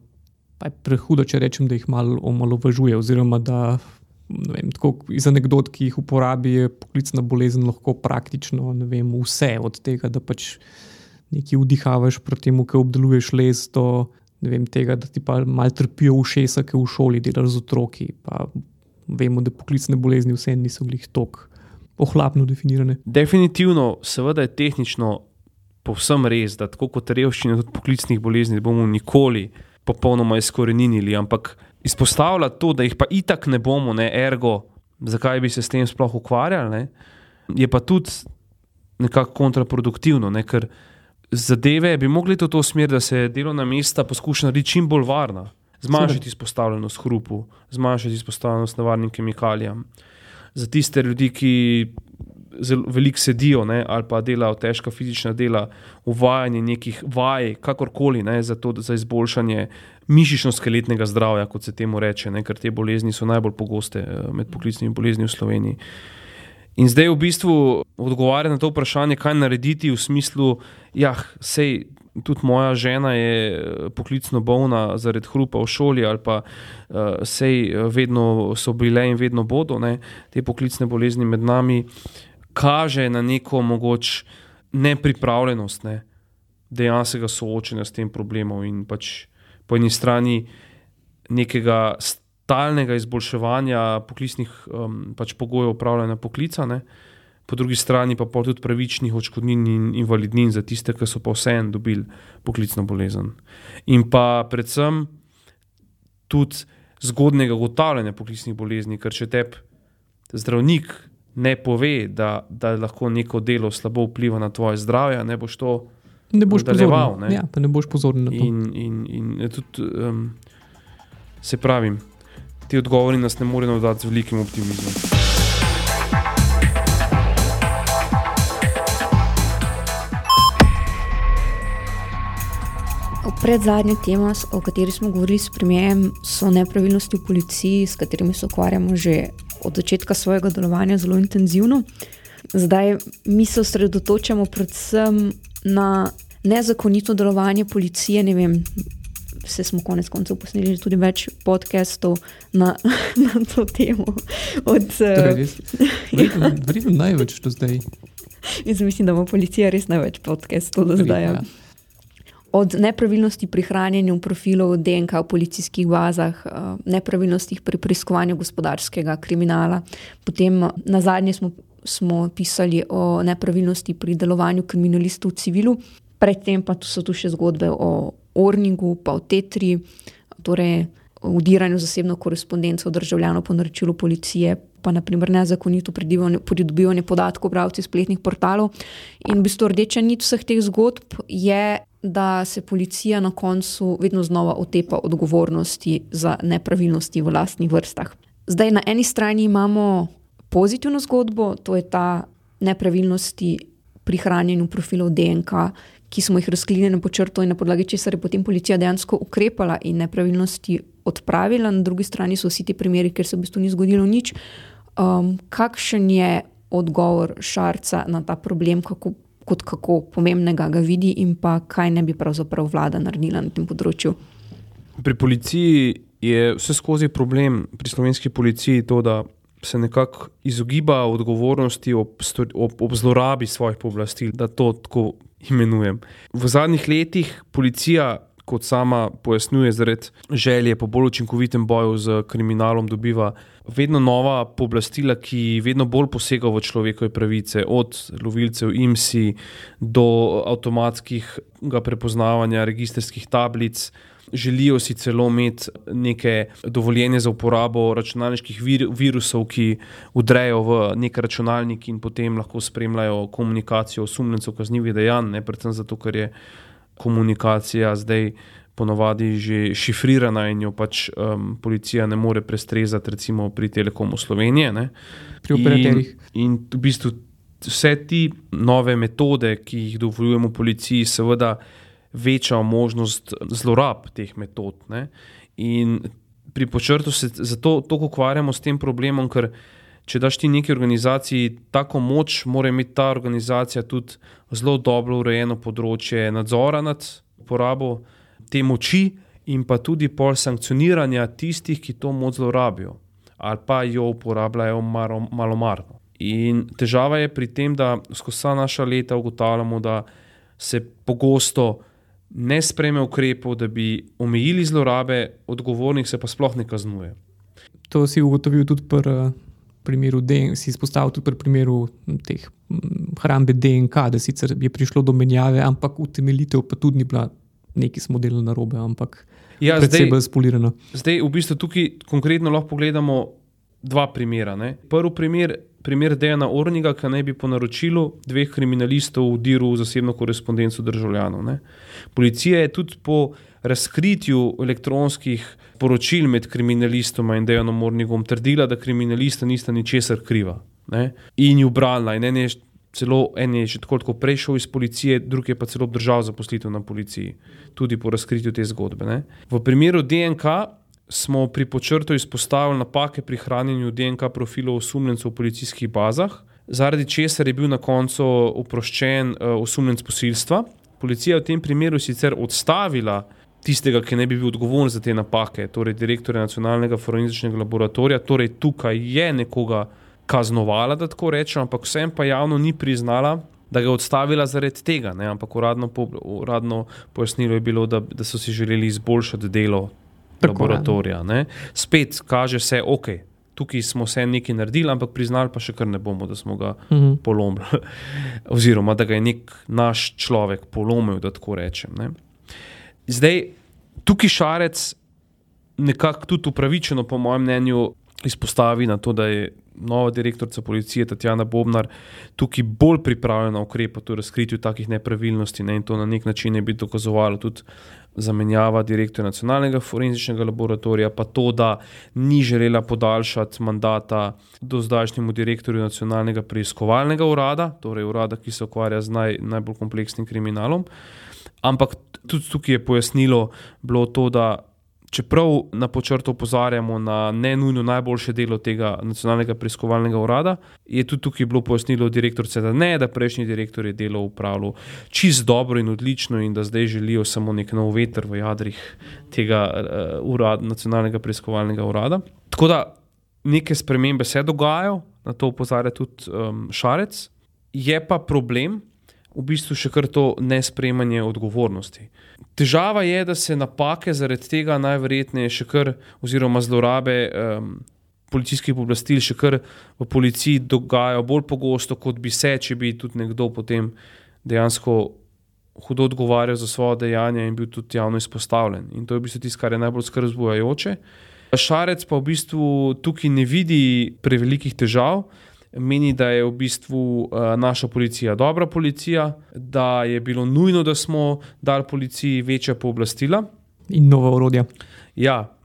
je prehudo, če rečem, da jih malo omalovažuje, oziroma da vem, tako, iz anegdot, ki jih uporabi, je poklicna bolezen lahko praktično vem, vse od tega, da pač nekaj vdihavaš proti temu, ki obdeluješ les, do vem, tega, da ti pa mal trpijo ušesa, ki v šoli delaš z otroki. Pa vemo, da poklicne bolezni vse niso bili tako ohlapno definirane. Definitivno, seveda je tehnično povsem res, da tako kot revščina, tudi poklicnih bolezni, bomo nikoli popolnoma izkorenili, ampak izpostavlja to, da jih pa itak ne bomo, ne ergo, zakaj bi se s tem sploh ukvarjali, ne, je pa tudi nekako kontraproduktivno, ne, ker zadeve bi mogli to v to smer, da se delovna mesta poskuša narediti čim bolj varna. Zmanjšati izpostavljenost hrupu, zmanjšati izpostavljenost nevarnim kemikalijam. Za tiste ljudi, ki veliko sedijo ne, ali pa delajo težka fizična dela, uvajanje nekih vaj, kakorkoli, ne, za, to, za izboljšanje mišično-skeletnega zdravja, kot se temu reče, ne, ker te bolezni so najbolj pogoste eh, med poklicnimi boleznimi v Sloveniji. In zdaj v bistvu odgovarja na to vprašanje, kaj narediti v smislu, da ja, sej. Tudi moja žena je eh, poklicno bolna zaradi hrupa v šoli, ali pa uh, sej vedno so bile in vedno bodo ne, te poklicne bolezni med nami. Kaže na neko mogoče nepripravljenost ne, dejanskega soočanja s tem problemom in pač po eni strani nekega stalnega izboljševanja poklicnih um, pač pogojev upravljanja poklica, ne, po drugi strani pa tudi pravičnih odškodnin in invalidnin za tiste, ki so pa vseeno dobili poklicno bolezen. In pa predvsem tudi zgodnega ugotavljanja poklicnih bolezni, ker če te zdravnik ne pove, da, da lahko neko delo slabo vpliva na tvoje zdravje, ne boš to ne boš nadaljeval. Ne? Ja, ne boš pozoren na to. In, in, in tudi, um, se pravi, ti odgovori nas ne morejo dati z velikim optimizmom. Pred zadnjo temo, o kateri smo govorili s premijem, so nepravilnosti v policiji, s katerimi se ukvarjamo že od začetka svojega delovanja zelo intenzivno. Zdaj mi se osredotočamo predvsem na nezakonito delovanje policije. Ne vem, vse smo konec koncev posneli tudi več podcastov na, na to temo. Od, torej, Verjetno največ do zdaj. Jaz mislim, da ima policija res največ podcastov do zdaj. Ja od nepravilnosti pri hranjenju profilov DNK v policijskih bazah, eh, nepravilnostih pri preiskovanju gospodarskega kriminala. Potem na zadnje smo, smo pisali o nepravilnosti pri delovanju kriminalistov v civilu, predtem pa so tu še zgodbe o Orningu, pa o Tetri, torej o udiranju zasebno korespondenco državljanov po naročilu policije. Pa naprimer nezakonito pridobivanje podatkov, pravci spletnih portalov. In v bistvu rdeča nit vseh teh zgodb je da se policija na koncu vedno znova otepa odgovornosti za nepravilnosti v lastnih vrstah. Zdaj, na eni strani imamo pozitivno zgodbo, to je ta nepravilnosti pri hranjenju profilov DNK, ki smo jih razkrili na počrto in na podlagi česar je potem policija dejansko ukrepala in nepravilnosti odpravila, na drugi strani so vsi ti primeri, ker se v bistvu ni zgodilo nič. Um, kakšen je odgovor Šarca na ta problem, kako kot kako pomembnega ga vidi, in pa kaj ne bi pravzaprav vlada naredila na tem področju. Pri policiji je vse skozi problem, pri slovenski policiji, to, da se nekako izogiba odgovornosti ob, ob, ob zlorabi svojih pooblastil, da to tako imenujem. V zadnjih letih policija kot sama pojasnjuje, zaradi želje po bolj učinkovitem boju z kriminalom, dobiva vedno nova pooblastila, ki vedno bolj posegajo v človekove pravice, od lovilcev IMSI do avtomatskih prepoznavanja registrskih tablic. Želijo si celo imeti neke dovoljenje za uporabo računalniških vir, virusov, ki udrejo v nek računalnik in potem lahko spremljajo komunikacijo osumljencev kaznjivih dejanj, ne predvsem zato, ker je komunikacija zdaj ponovadi že šifrirana in jo pač um, policija ne more prestrezati, recimo pri Telekomu Slovenije. Ne? Pri operaterjih. In, in v bistvu vse te nove metode, ki jih dovoljujemo policiji, seveda večajo možnost zlorab teh metod. Ne? In pri počrtu se zato tako ukvarjamo s tem problemom, ker če daš ti neki organizaciji tako moč, mora imeti ta organizacija tudi zelo dobro urejeno področje nadzora nad uporabo te moči in pa tudi pol sankcioniranja tistih, ki to moč zlorabijo ali pa jo uporabljajo malo marno. In težava je pri tem, da skozi vsa naša leta ugotavljamo, da se pogosto ne spreme ukrepov, da bi omejili zlorabe, odgovornih se pa sploh ne kaznuje. To si ugotovil tudi pri uh, primeru si izpostavil tudi pri primeru teh hrambe DNK, da sicer je prišlo do menjave, ampak utemeljitev pa tudi ni bila nekaj smo delali na robe, ampak ja, zdaj bolj spolirano. Zdaj, v bistvu, tukaj konkretno lahko pogledamo dva primera. Ne? Prvi primer, primer Dejana Orniga, ki naj bi po naročilu dveh kriminalistov vdiril v zasebno korespondenco državljanov. Ne? Policija je tudi po razkritju elektronskih poročil med kriminalistoma in Dejanom Ornigom trdila, da kriminalista nista ničesar kriva. Ne? In ju branila. In ene celo en je že tako prej šel iz policije, drugi je pa celo obdržal zaposlitev na policiji, tudi po razkritju te zgodbe. Ne. V primeru DNK smo pri počrtu izpostavili napake pri hranjenju DNK profilov osumljencev v policijskih bazah, zaradi česar je bil na koncu oproščen uh, osumljenc posilstva. Policija je v tem primeru sicer odstavila. Tistega, ki ne bi bil odgovoren za te napake, torej direktorja nacionalnega forenzičnega laboratorija, torej tukaj je nekoga, kaznovala, da tako rečem, ampak vsem pa javno ni priznala, da ga je odstavila zaradi tega. Ne? Ampak uradno, po, uradno pojasnilo je bilo, da, da so si želeli izboljšati delo tako, laboratorija. Ne? Spet kaže se, ok. Tukaj smo vse nekaj naredili, ampak priznali pa še kar ne bomo, da smo ga uh mhm. -huh. polomili. Oziroma, da ga je nek naš človek polomil, da tako rečem. Ne? Zdaj, tukaj šarec nekako tudi upravičeno, po mojem mnenju, izpostavi na to, da je nova direktorica policije Tatjana Bobnar tukaj bolj pripravljena ukrepati v razkritju takih nepravilnosti ne, in to na nek način bi dokazovalo tudi zamenjava direktorja nacionalnega forenzičnega laboratorija, pa to, da ni želela podaljšati mandata do zdajšnjemu direktorju nacionalnega preiskovalnega urada, torej urada, ki se ukvarja z naj, najbolj kompleksnim kriminalom. Ampak tudi tukaj je pojasnilo bilo to, da čeprav na počrtu opozarjamo na ne nujno najboljše delo tega nacionalnega preiskovalnega urada, je tudi tukaj bilo pojasnilo direktorice, da ne, da prejšnji direktor je delo upravljal čist dobro in odlično in da zdaj želijo samo nek nov veter v jadrih tega uh, urada, nacionalnega preiskovalnega urada. Tako da neke spremembe se dogajajo, na to opozarja tudi um, Šarec, je pa problem v bistvu še kar to nespremanje odgovornosti. Težava je, da se napake zaradi tega najverjetneje še kar, oziroma zlorabe um, policijskih oblastil, še kar v policiji dogajajo bolj pogosto, kot bi se, če bi tudi nekdo potem dejansko hudo odgovarjal za svoje dejanja in bil tudi javno izpostavljen. In to je v bistvu tisto, kar je najbolj skrb zbujajoče. Šarec pa v bistvu tukaj ne vidi prevelikih težav meni, da je v bistvu uh, naša policija dobra policija, da je bilo nujno, da smo dali policiji večja pooblastila. In nova urodja. Ja,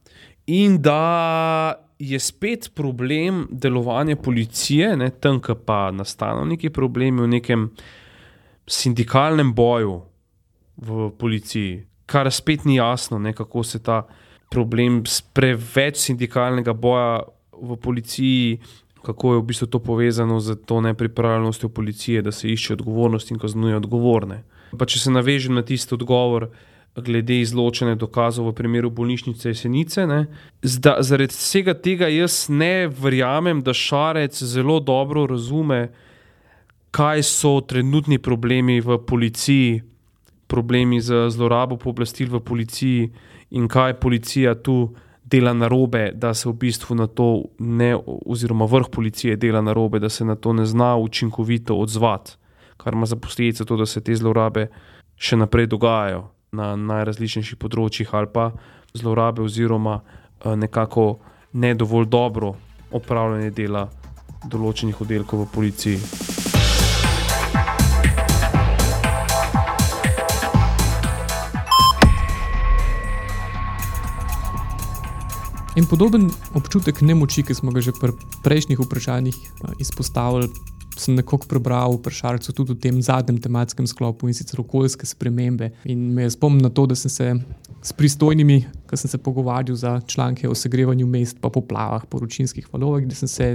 in da je spet problem delovanja policije, ne, tam, pa nastanejo neki problemi v nekem sindikalnem boju v policiji, kar spet ni jasno, ne, kako se ta problem preveč sindikalnega boja v policiji kako je v bistvu to povezano z to nepripravljenostjo policije, da se išče odgovornost in kaznuje odgovorne. Pa če se navežem na tisti odgovor, glede izločene dokazov v primeru bolnišnice Jesenice. Zda, zaradi vsega tega jaz ne verjamem, da Šarec zelo dobro razume, kaj so trenutni problemi v policiji, problemi z zlorabo pooblastil v policiji in kaj policija tu dela na robe, da se v bistvu na to ne, oziroma vrh policije dela na robe, da se na to ne zna učinkovito odzvati, kar ima za posledico to, da se te zlorabe še naprej dogajajo na najrazličnejših področjih ali pa zlorabe oziroma eh, nekako ne dovolj dobro opravljanje dela določenih oddelkov v policiji. In podoben občutek nemoči, ki smo ga že pri prejšnjih vprašanjih izpostavili, sem nekako prebral v Pršarcu tudi v tem zadnjem tematskem sklopu in sicer okoljske spremembe. In me je spomnil na to, da sem se s pristojnimi, ki sem se pogovarjal za članke o segrevanju mest, pa poplavah, poročinskih valovih, da sem se.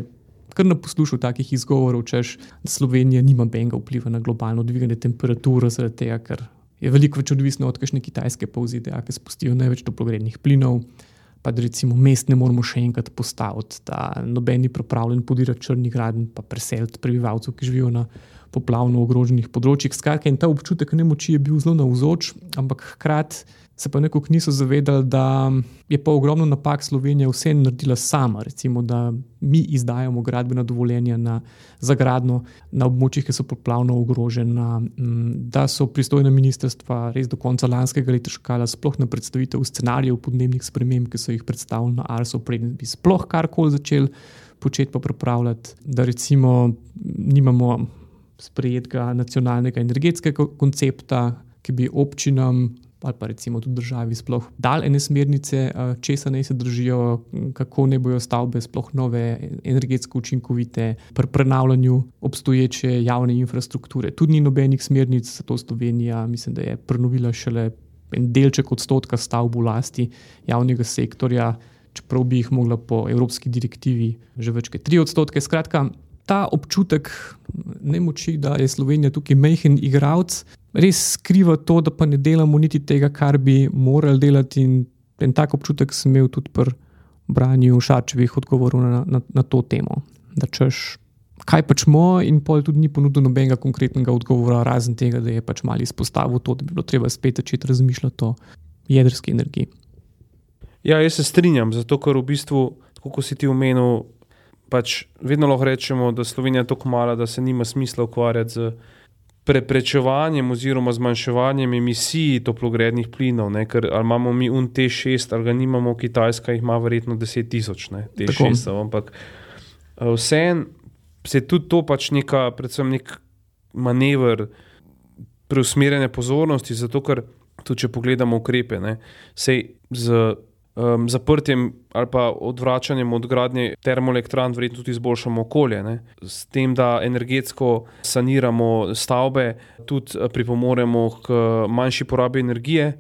Kar ne poslušam takih izgovorov, češ, da Slovenija nima benga vpliva na globalno dviganje temperature, zaradi tega, ker je veliko več odvisno od kakšne kitajske povzide, ki spustijo največ toplogrednih plinov pa recimo mest ne moremo še enkrat postaviti, da noben ni pripravljen podirati črnih gradenj, pa preseliti prebivalcev, ki živijo na poplavno ogroženih področjih. Skratka, in ta občutek nemoči je bil zelo navzoč, ampak hkrati se pa nekako niso zavedali, da je pa ogromno napak Slovenija vse naredila sama. Recimo, da mi izdajamo gradbena dovoljenja na, za gradno na območjih, ki so poplavno ogrožena, da so pristojna ministrstva res do konca lanskega leta škala sploh na predstavitev scenarijev podnebnih sprememb, ki so jih predstavili na Arso, preden bi sploh karkoli začeli početi pa pripravljati, da recimo nimamo sprejetega nacionalnega energetskega koncepta, ki bi občinam ali pa recimo tudi državi sploh dal ene smernice, eh, česa naj se držijo, kako ne bojo stavbe sploh nove, energetsko učinkovite, pri prenavljanju obstoječe javne infrastrukture. Tudi ni nobenih smernic, zato Slovenija, mislim, da je prenovila šele en delček odstotka stavb v lasti javnega sektorja, čeprav bi jih mogla po evropski direktivi že več kot tri odstotke. Skratka, ta občutek nemoči, da je Slovenija tukaj mehen igralec, res skriva to, da pa ne delamo niti tega, kar bi morali delati. In en tak občutek sem imel tudi pri branju Šarčevih odgovorov na, na, na to temo. Da češ, kaj pač mo, in pol tudi ni ponudil nobenega konkretnega odgovora, razen tega, da je pač malo izpostavil to, da bi bilo treba spet začeti razmišljati o jedrski energiji. Ja, jaz se strinjam, zato ker v bistvu, kot si ti omenil, pač vedno lahko rečemo, da Slovenija je tako mala, da se nima smisla ukvarjati z preprečevanjem oziroma zmanjševanjem emisij toplogrednih plinov, ne? ker imamo mi un T6, ali ga nimamo, Kitajska jih ima verjetno 10 tisoč, T6, ampak eh, vseeno se tudi to pač neka, predvsem nek manever preusmerjanja pozornosti, zato ker tudi če pogledamo ukrepe, ne, sej z um, zaprtjem ali pa odvračanjem od gradnje termoelektran, verjetno tudi izboljšamo okolje. Ne? S tem, da energetsko saniramo stavbe, tudi eh, pripomoremo k manjši porabi energije,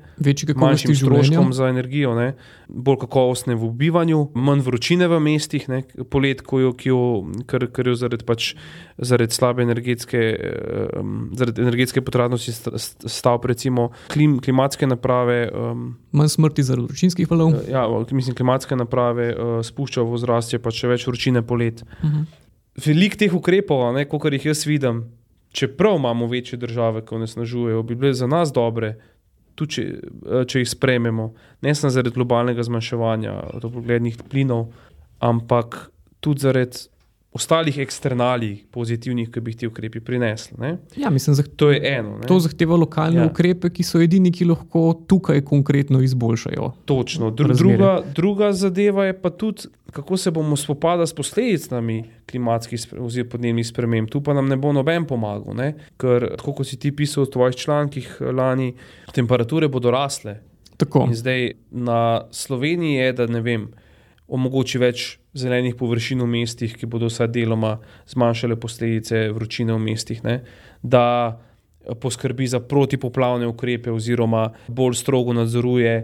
manjšim stroškom za energijo, ne? bolj kakovostne v bivanju, manj vročine v mestih, ne? polet, ko jo, jo, kar, kar jo zaradi, pač, zaradi slabe energetske, um, zaradi energetske potratnosti stavb, recimo klim, klimatske naprave. Um, manj smrti zaradi vročinskih valov. Ja, mislim, klimatske naprave naprave uh, spušča v ozračje, pa še več vročine polet. Uh mhm. -huh. Veliko teh ukrepov, kot jih jaz vidim, čeprav imamo večje države, ki onesnažujejo, bi bile za nas dobre, tudi če, uh, če jih sprememo, ne samo zaradi globalnega zmanjševanja toplogrednih plinov, ampak tudi zaradi ostalih eksternalij, pozitivnih, ki bi jih ti ukrepi prinesli. Ja, mislim, to je eno. Ne? To zahteva lokalne ja. ukrepe, ki so edini, ki lahko tukaj konkretno izboljšajo. Točno. Dru druga, druga zadeva je pa tudi, kako se bomo spopadali s posledicami klimatskih oziroma podnebnih sprememb. Tu pa nam ne bo noben pomagal, ne? ker, tako kot si ti pisal v tvojih člankih lani, temperature bodo rasle. Tako. In zdaj na Sloveniji je, da ne vem omogoči več zelenih površin v mestih, ki bodo vsaj deloma zmanjšale posledice vročine v mestih, ne? da poskrbi za protipoplavne ukrepe, oziroma bolj strogo nadzoruje,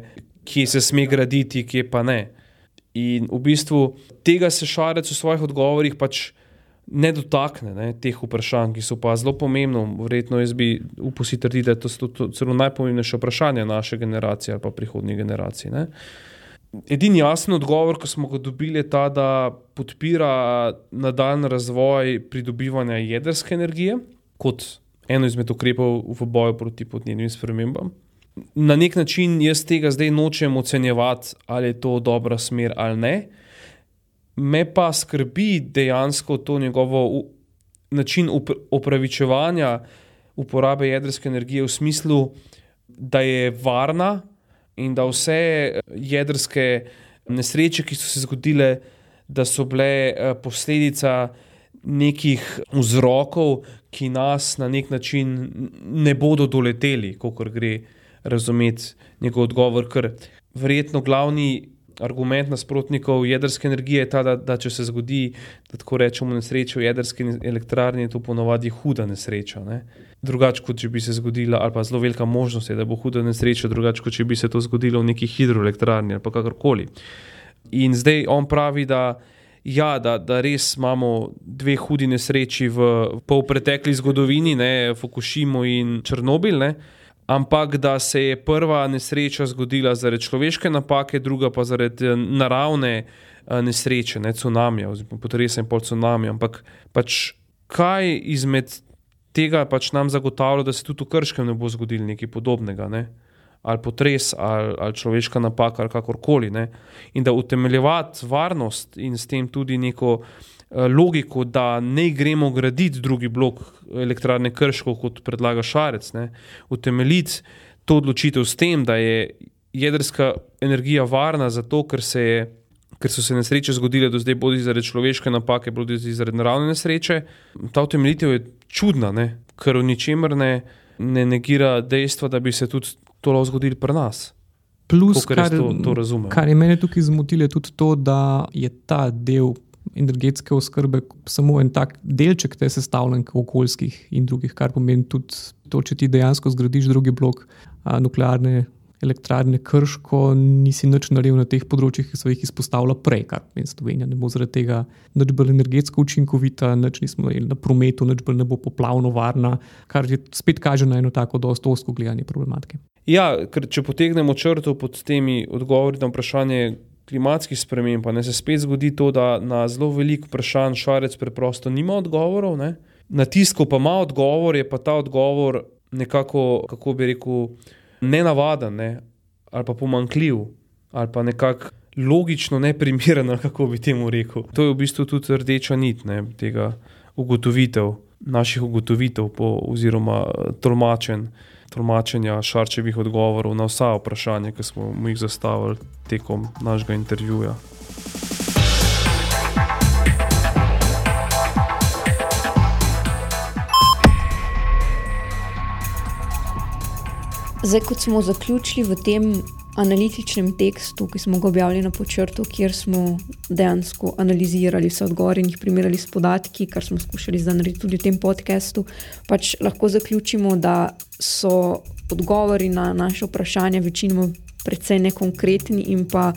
kje se sme graditi, kje pa ne. In v bistvu tega se šarec v svojih odgovorih pač ne dotakne, ne, teh vprašanj, ki so pa zelo pomembna. Verjetno jaz bi upal si trditi, da to so to celo najpomembnejše vprašanje naše generacije ali pa prihodnje generacije. Ne. Edini jasen odgovor, ki smo ga dobili, je ta, da podpira nadaljni razvoj pridobivanja jedrske energije kot eno izmed ukrepov v boju proti podnebnim spremembam. Na nek način jaz tega zdaj nočem ocenjevati, ali je to dobra smer ali ne. Me pa skrbi dejansko to njegovo način upravičevanja uporabe jedrske energije v smislu, da je varna in da vse eh, jedrske nesreče, ki so se zgodile, da so bile eh, posledica nekih vzrokov, ki nas na nek način ne bodo doleteli, kot gre razumeti njegov odgovor. Ker verjetno glavni argument nasprotnikov jedrske energije je ta, da, da če se zgodi, da tako rečemo, nesreča v jedrski elektrarni, je to ponovadi huda nesreča. Ne? drugače, kot če bi se zgodila, ali pa zelo velika možnost je, da bo huda nesreča, drugače, kot če bi se to zgodilo v neki hidroelektrarni ali kakorkoli. In zdaj on pravi, da, ja, da, da res imamo dve hudi nesreči v polpretekli zgodovini, ne, Fukushima in Črnobil. Ne, Ampak da se je prva nesreča zgodila zaradi človeške napake, druga pa zaradi eh, naravne eh, nesreče, ne tsunami, oziroma potresa in pol tsunami. Ampak pač kaj izmed tega pač nam zagotavlja, da se tudi v Krškem ne bo zgodilo nekaj podobnega. Ne? Ali potres, ali, ali človeška napaka, ali kakorkoli. Ne? In da utemeljevati varnost in s tem tudi neko eh, logiko, da ne gremo graditi drugi blok elektrarne Krško, kot predlaga Šarec, ne? utemeljiti to odločitev s tem, da je jedrska energija varna, zato ker se je ker so se nesreče zgodile do zdaj, bodi zaradi človeške napake, bodi zaradi naravne nesreče. Ta utemeljitev je čudna, ne? ker v ničemer ne, ne negira dejstva, da bi se tudi to lahko zgodilo pri nas. Plus, kar, kar, to, to razumem. kar je meni tukaj zmotilo, je tudi to, da je ta del energetske oskrbe samo en tak delček te sestavljanke okoljskih in drugih, kar pomeni tudi to, če ti dejansko zgradiš drugi blok a, nuklearne elektrarne Krško, nisi nič naredil na teh področjih, ki so jih izpostavila prej, kar pomeni Slovenija. Ne bo zaradi tega nič bolj energetsko učinkovita, nič nismo imeli na prometu, nič bolj ne bo poplavno varna, kar je spet kaže na eno tako dosto osko gledanje problematike. Ja, ker če potegnemo črto pod temi odgovori na vprašanje klimatskih sprememb, pa ne se spet zgodi to, da na zelo veliko vprašanj šarec preprosto nima odgovorov. Ne? Na tisku pa ima odgovor, je pa ta odgovor nekako, kako bi rekel, nenavaden ne? ali pa pomankljiv ali pa nekako logično neprimeren, kako bi temu rekel. To je v bistvu tudi rdeča nit ne? tega ugotovitev, naših ugotovitev po, oziroma tolmačenj tolmačenja Šarčevih odgovorov na vsa vprašanja, ki smo jih zastavili tekom našega intervjuja. Zdaj, kot smo zaključili v tem analitičnem tekstu, ki smo ga objavili na počrtu, kjer smo dejansko analizirali vse odgovore in jih primerjali s podatki, kar smo skušali narediti tudi v tem podkastu, pač lahko zaključimo, da so odgovori na naše vprašanja večinoma precej nekonkretni in pa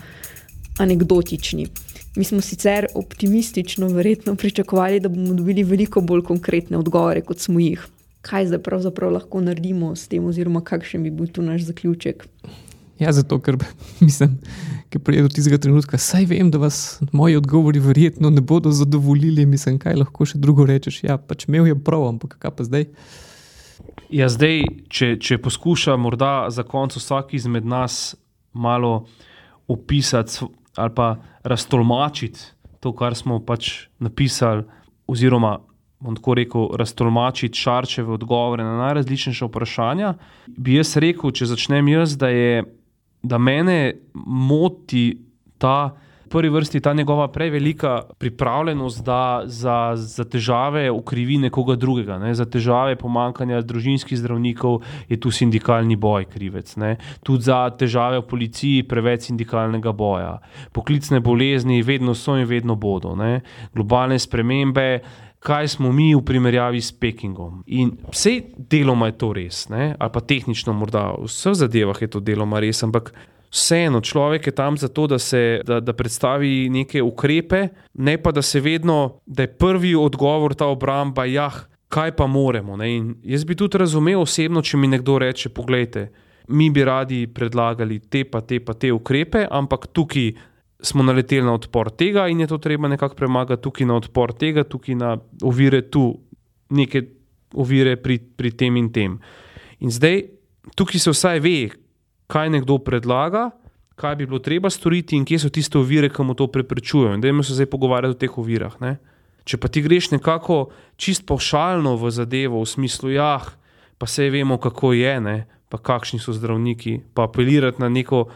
anekdotični. Mi smo sicer optimistično, verjetno pričakovali, da bomo dobili veliko bolj konkretne odgovore, kot smo jih kaj zdaj pravzaprav lahko naredimo s tem, oziroma kakšen bi bil tu naš zaključek. Ja, zato, ker mislim, da pride do tistega trenutka, saj vem, da vas moji odgovori verjetno ne bodo zadovoljili. Mislim, kaj lahko še drugo rečeš. Ja, pač imel je prav, ampak kaj pa zdaj? Ja, zdaj, če, če poskuša morda za konec vsak izmed nas malo opisati ali pa raztolmačiti to, kar smo pač napisali, oziroma bom tako rekel, raztolmačiti šarčeve odgovore na najrazličnejša vprašanja, bi jaz rekel, če začnem jaz, da, je, da mene moti ta. V prvi vrsti ta njegova prevelika pripravljenost, da za, za težave ukrivi nekoga drugega. Ne? Za težave pomankanja družinskih zdravnikov je tu sindikalni boj krivec. Tudi za težave v policiji je preveč sindikalnega boja. Poklicne bolezni vedno so in vedno bodo. Ne? Globalne spremembe kaj smo mi v primerjavi s Pekingom. In vse deloma je to res, ne? ali pa tehnično, morda v vseh zadevah je to deloma res, ampak vseeno človek je tam zato, da, se, da, da predstavi neke ukrepe, ne pa da se vedno, da je prvi odgovor ta obramba, ja, kaj pa moremo. Jaz bi tudi razumel osebno, če mi nekdo reče: Poglejte, mi bi radi predlagali te pa te pa te ukrepe, ampak tukaj smo naleteli na odpor tega in je to treba nekako premagati, tukaj na odpor tega, tukaj na ovire tu, neke ovire pri, pri tem in tem. In zdaj, tukaj se vsaj ve, kaj nekdo predlaga, kaj bi bilo treba storiti in kje so tiste ovire, ki mu to preprečujejo. Da jim se zdaj pogovarjati o teh ovirah. Ne? Če pa ti greš nekako čist pošaljno v zadevo, v smislu, ja, pa se vemo, kako je, ne? pa kakšni so zdravniki, pa apelirati na neko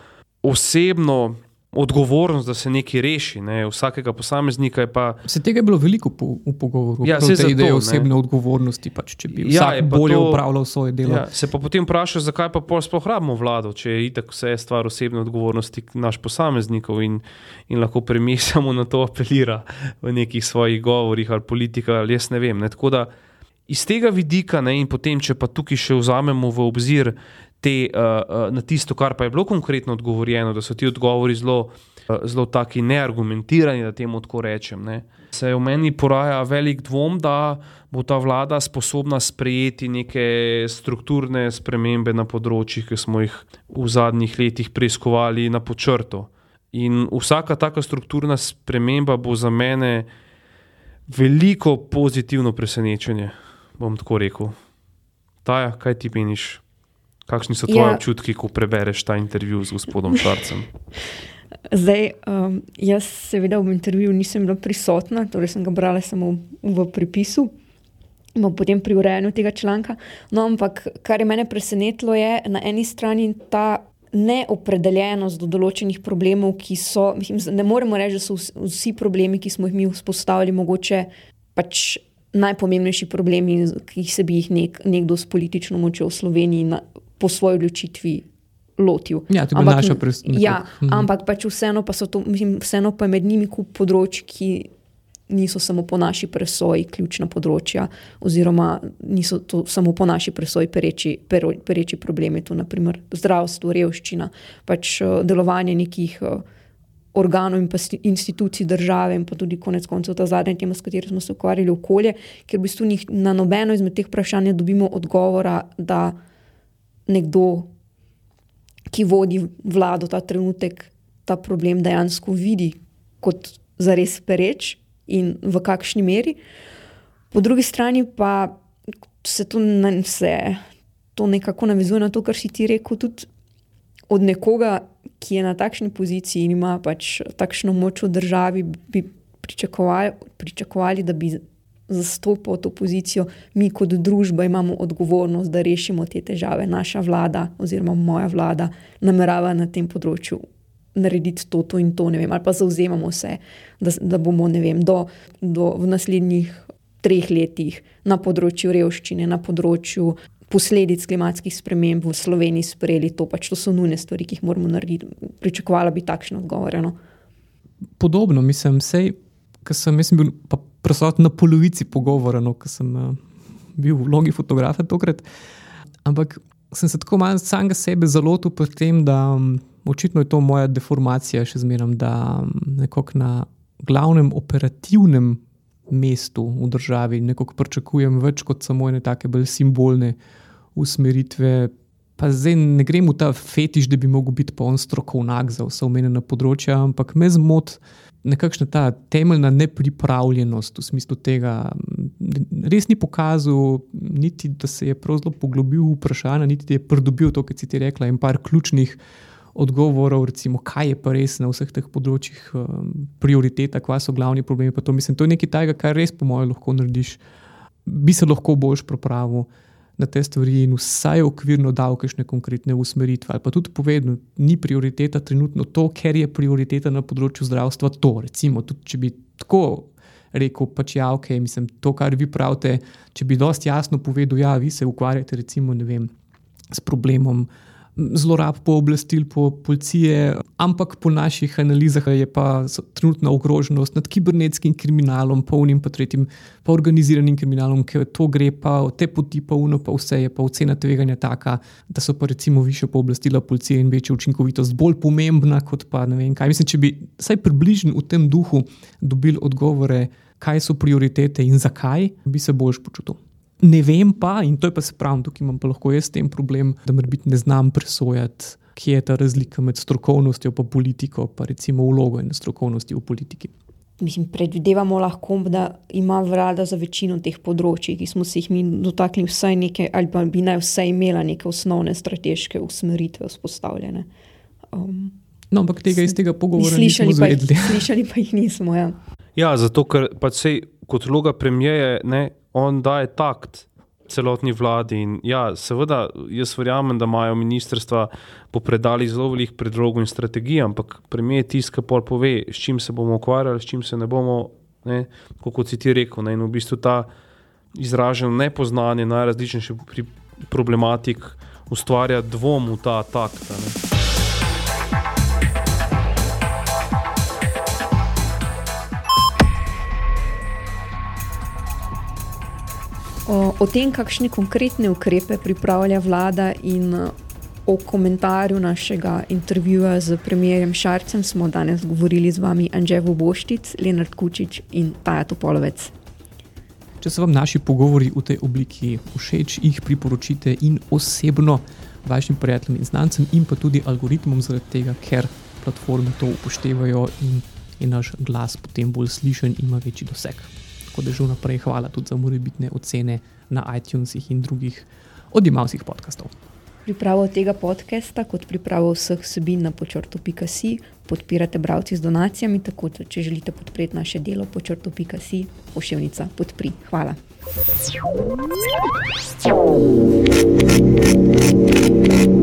osebno odgovornost, da se nekaj reši, ne, vsakega posameznika. Pa... Se tega je bilo veliko po, v pogovoru, ja, se te ideje osebne ne. odgovornosti, pač, če bi ja, bolje to, upravljal svoje delo. Ja, se pa potem vprašaš, zakaj pa sploh rabimo vlado, če je itak vse stvar osebne odgovornosti naš posameznikov in, in lahko premijer samo na to apelira v nekih svojih govorih ali politika ali jaz ne vem. Ne, Iz tega vidika, ne, in potem, če pa tukaj še vzamemo v obzir te, uh, na tisto, kar pa je bilo konkretno odgovorjeno, da so ti odgovori zelo, uh, zelo taki neargumentirani, da temu tako rečem. Ne. Se v meni poraja velik dvom, da bo ta vlada sposobna sprejeti neke strukturne spremembe na področjih, ki smo jih v zadnjih letih preiskovali na počrtu. In vsaka taka strukturna sprememba bo za mene veliko pozitivno presenečenje bom tako rekel. Taja, kaj ti meniš? Kakšni so tvoji ja. občutki, ko prebereš ta intervju z gospodom Šarcem? Zdaj, um, jaz seveda v intervjuju nisem bila prisotna, torej sem ga brala samo v pripisu, no, potem pri urejanju tega članka. No, ampak kar je mene presenetilo, je na eni strani ta neopredeljenost do določenih problemov, ki so, mislim, ne moremo reči, da so vsi problemi, ki smo jih mi vzpostavili, mogoče pač najpomembnejši problemi, ki se bi jih nek, nekdo s politično močjo v Sloveniji na, po svoji odločitvi lotil. Ja, to je bila naša predstavitev. Ja, mhm. ampak pač vseeno pa, to, mislim, vseeno pa je med njimi kup področji, ki niso samo po naši presoji ključna področja, oziroma niso to samo po naši presoji pereči, pereči problemi, tu naprimer zdravstvo, revščina, pač eh, delovanje nekih. Eh, organov in institucij države, in pa tudi konec koncev ta zadnja tema, s katero smo se ukvarjali, okolje, ker v bistvu na nobeno izmed teh vprašanj dobimo odgovora, da nekdo ki vodi vlado ta trenutek, ta problem dejansko vidi kot zares pereč in v kakšni meri. Po drugi strani pa se to, ne, se to nekako navezuje na to, kar si ti rekel, tudi od nekoga, ki je na takšni poziciji in ima pač takšno moč v državi, bi pričakovali, pričakovali da bi zastopal to pozicijo, mi kot družba imamo odgovornost, da rešimo te težave. Naša vlada, oziroma moja vlada, namerava na tem področju narediti to, to in to, vem, ali pa zauzemamo se, da, da bomo vem, do, do v naslednjih treh letih na področju revščine, na področju. Posledic klimatskih sprememb v Sloveniji sprejeli to, pač to so nujne stvari, ki jih moramo narediti. Pričakovala bi takšno odgovor. No? Podobno, mislim, sej, ker sem, sem bil prisoten na polovici pogovora, no, ker sem uh, bil v vlogi fotografa tokrat. Ampak sem se tako malo samega sebe zalotil pri tem, da um, očitno je to moja deformacija, še zmeraj, da um, nekako na glavnem operativnem mestu v državi nekako pričakujem več kot samo ene take bolj simbolne usmeritve. Pa zdaj ne grem v ta fetiš, da bi lahko bil pa on strokovnjak za vse omenjene področja, ampak me zmoti nekakšna ta temeljna nepripravljenost v smislu tega, res ni pokazal, niti da se je zelo poglobil v vprašanje, niti da je pridobil to, kar si ti rekla, in par ključnih odgovorov, recimo, kaj je pa res na vseh teh področjih um, prioriteta, kaj so glavni problemi. To, mislim, to je nekaj tajega, kar res, po mojem, lahko narediš, bi se lahko boljš pripravil na te stvari in vsaj okvirno dal kakšne konkretne usmeritve. Ali pa tudi povedal, ni prioriteta trenutno to, ker je prioriteta na področju zdravstva to. Recimo, tudi če bi tako rekel, pač ja, ok, mislim, to, kar vi pravite, če bi dosti jasno povedal, ja, vi se ukvarjate recimo, ne vem, s problemom zlorab pooblastil po policije, ampak po naših analizah je pa trenutna ogroženost nad kibernetskim kriminalom, polnim pa tretjim, pa organiziranim kriminalom, ker to gre pa v te poti, pa uno, pa vse je pa ocena tveganja taka, da so pa recimo više pooblastila policije in večja učinkovitost bolj pomembna kot pa ne vem kaj. Mislim, če bi vsaj približno v tem duhu dobili odgovore, kaj so prioritete in zakaj, bi se boljš počutil. Ne vem pa, in to je pa se pravi, tukaj imam pa lahko jaz tem problem, da morbit ne znam presojati, kje je ta razlika med strokovnostjo in politiko, pa recimo vlogo in strokovnosti v politiki. Mislim, predvidevamo lahko, da ima vlada za večino teh področji, ki smo se jih mi dotaknili, vsaj nekaj, ali pa bi naj vsaj imela neke osnovne strateške usmeritve vzpostavljene. Um, no, ampak tega iz tega pogovora nismo izvedeli. Slišali pa jih nismo. Ja, ja zato ker pač sej kot vloga premijeje on daje takt celotni vladi. In ja, seveda, jaz verjamem, da imajo ministrstva po predali zelo velik predlog in strategij, ampak premijer ki pol pove, s čim se bomo ukvarjali, s čim se ne bomo, ne, kot si ti rekel. Ne, in v bistvu ta izraženo nepoznanje najrazličnejših problematik ustvarja dvom v ta takt. Ne. O, tem, kakšne konkretne ukrepe pripravlja vlada in o komentarju našega intervjuja z premijerjem Šarcem smo danes govorili z vami Anževo Boštic, Leonard Kučič in Taja Topolovec. Če so vam naši pogovori v tej obliki všeč, jih priporočite in osebno vašim prijateljem in znancem, in pa tudi algoritmom, zaradi tega, ker platforme to upoštevajo in je naš glas potem bolj slišen in ima večji doseg tako da že vnaprej hvala tudi za morebitne ocene na iTunesih in drugih odjemalcih podkastov. Pripravo tega podcasta, kot pripravo vseh vsebin na počrtu.si, podpirate bralci z donacijami, tako da če želite podpreti naše delo počrtu.si, pošiljnica podpri. Hvala. Thank you.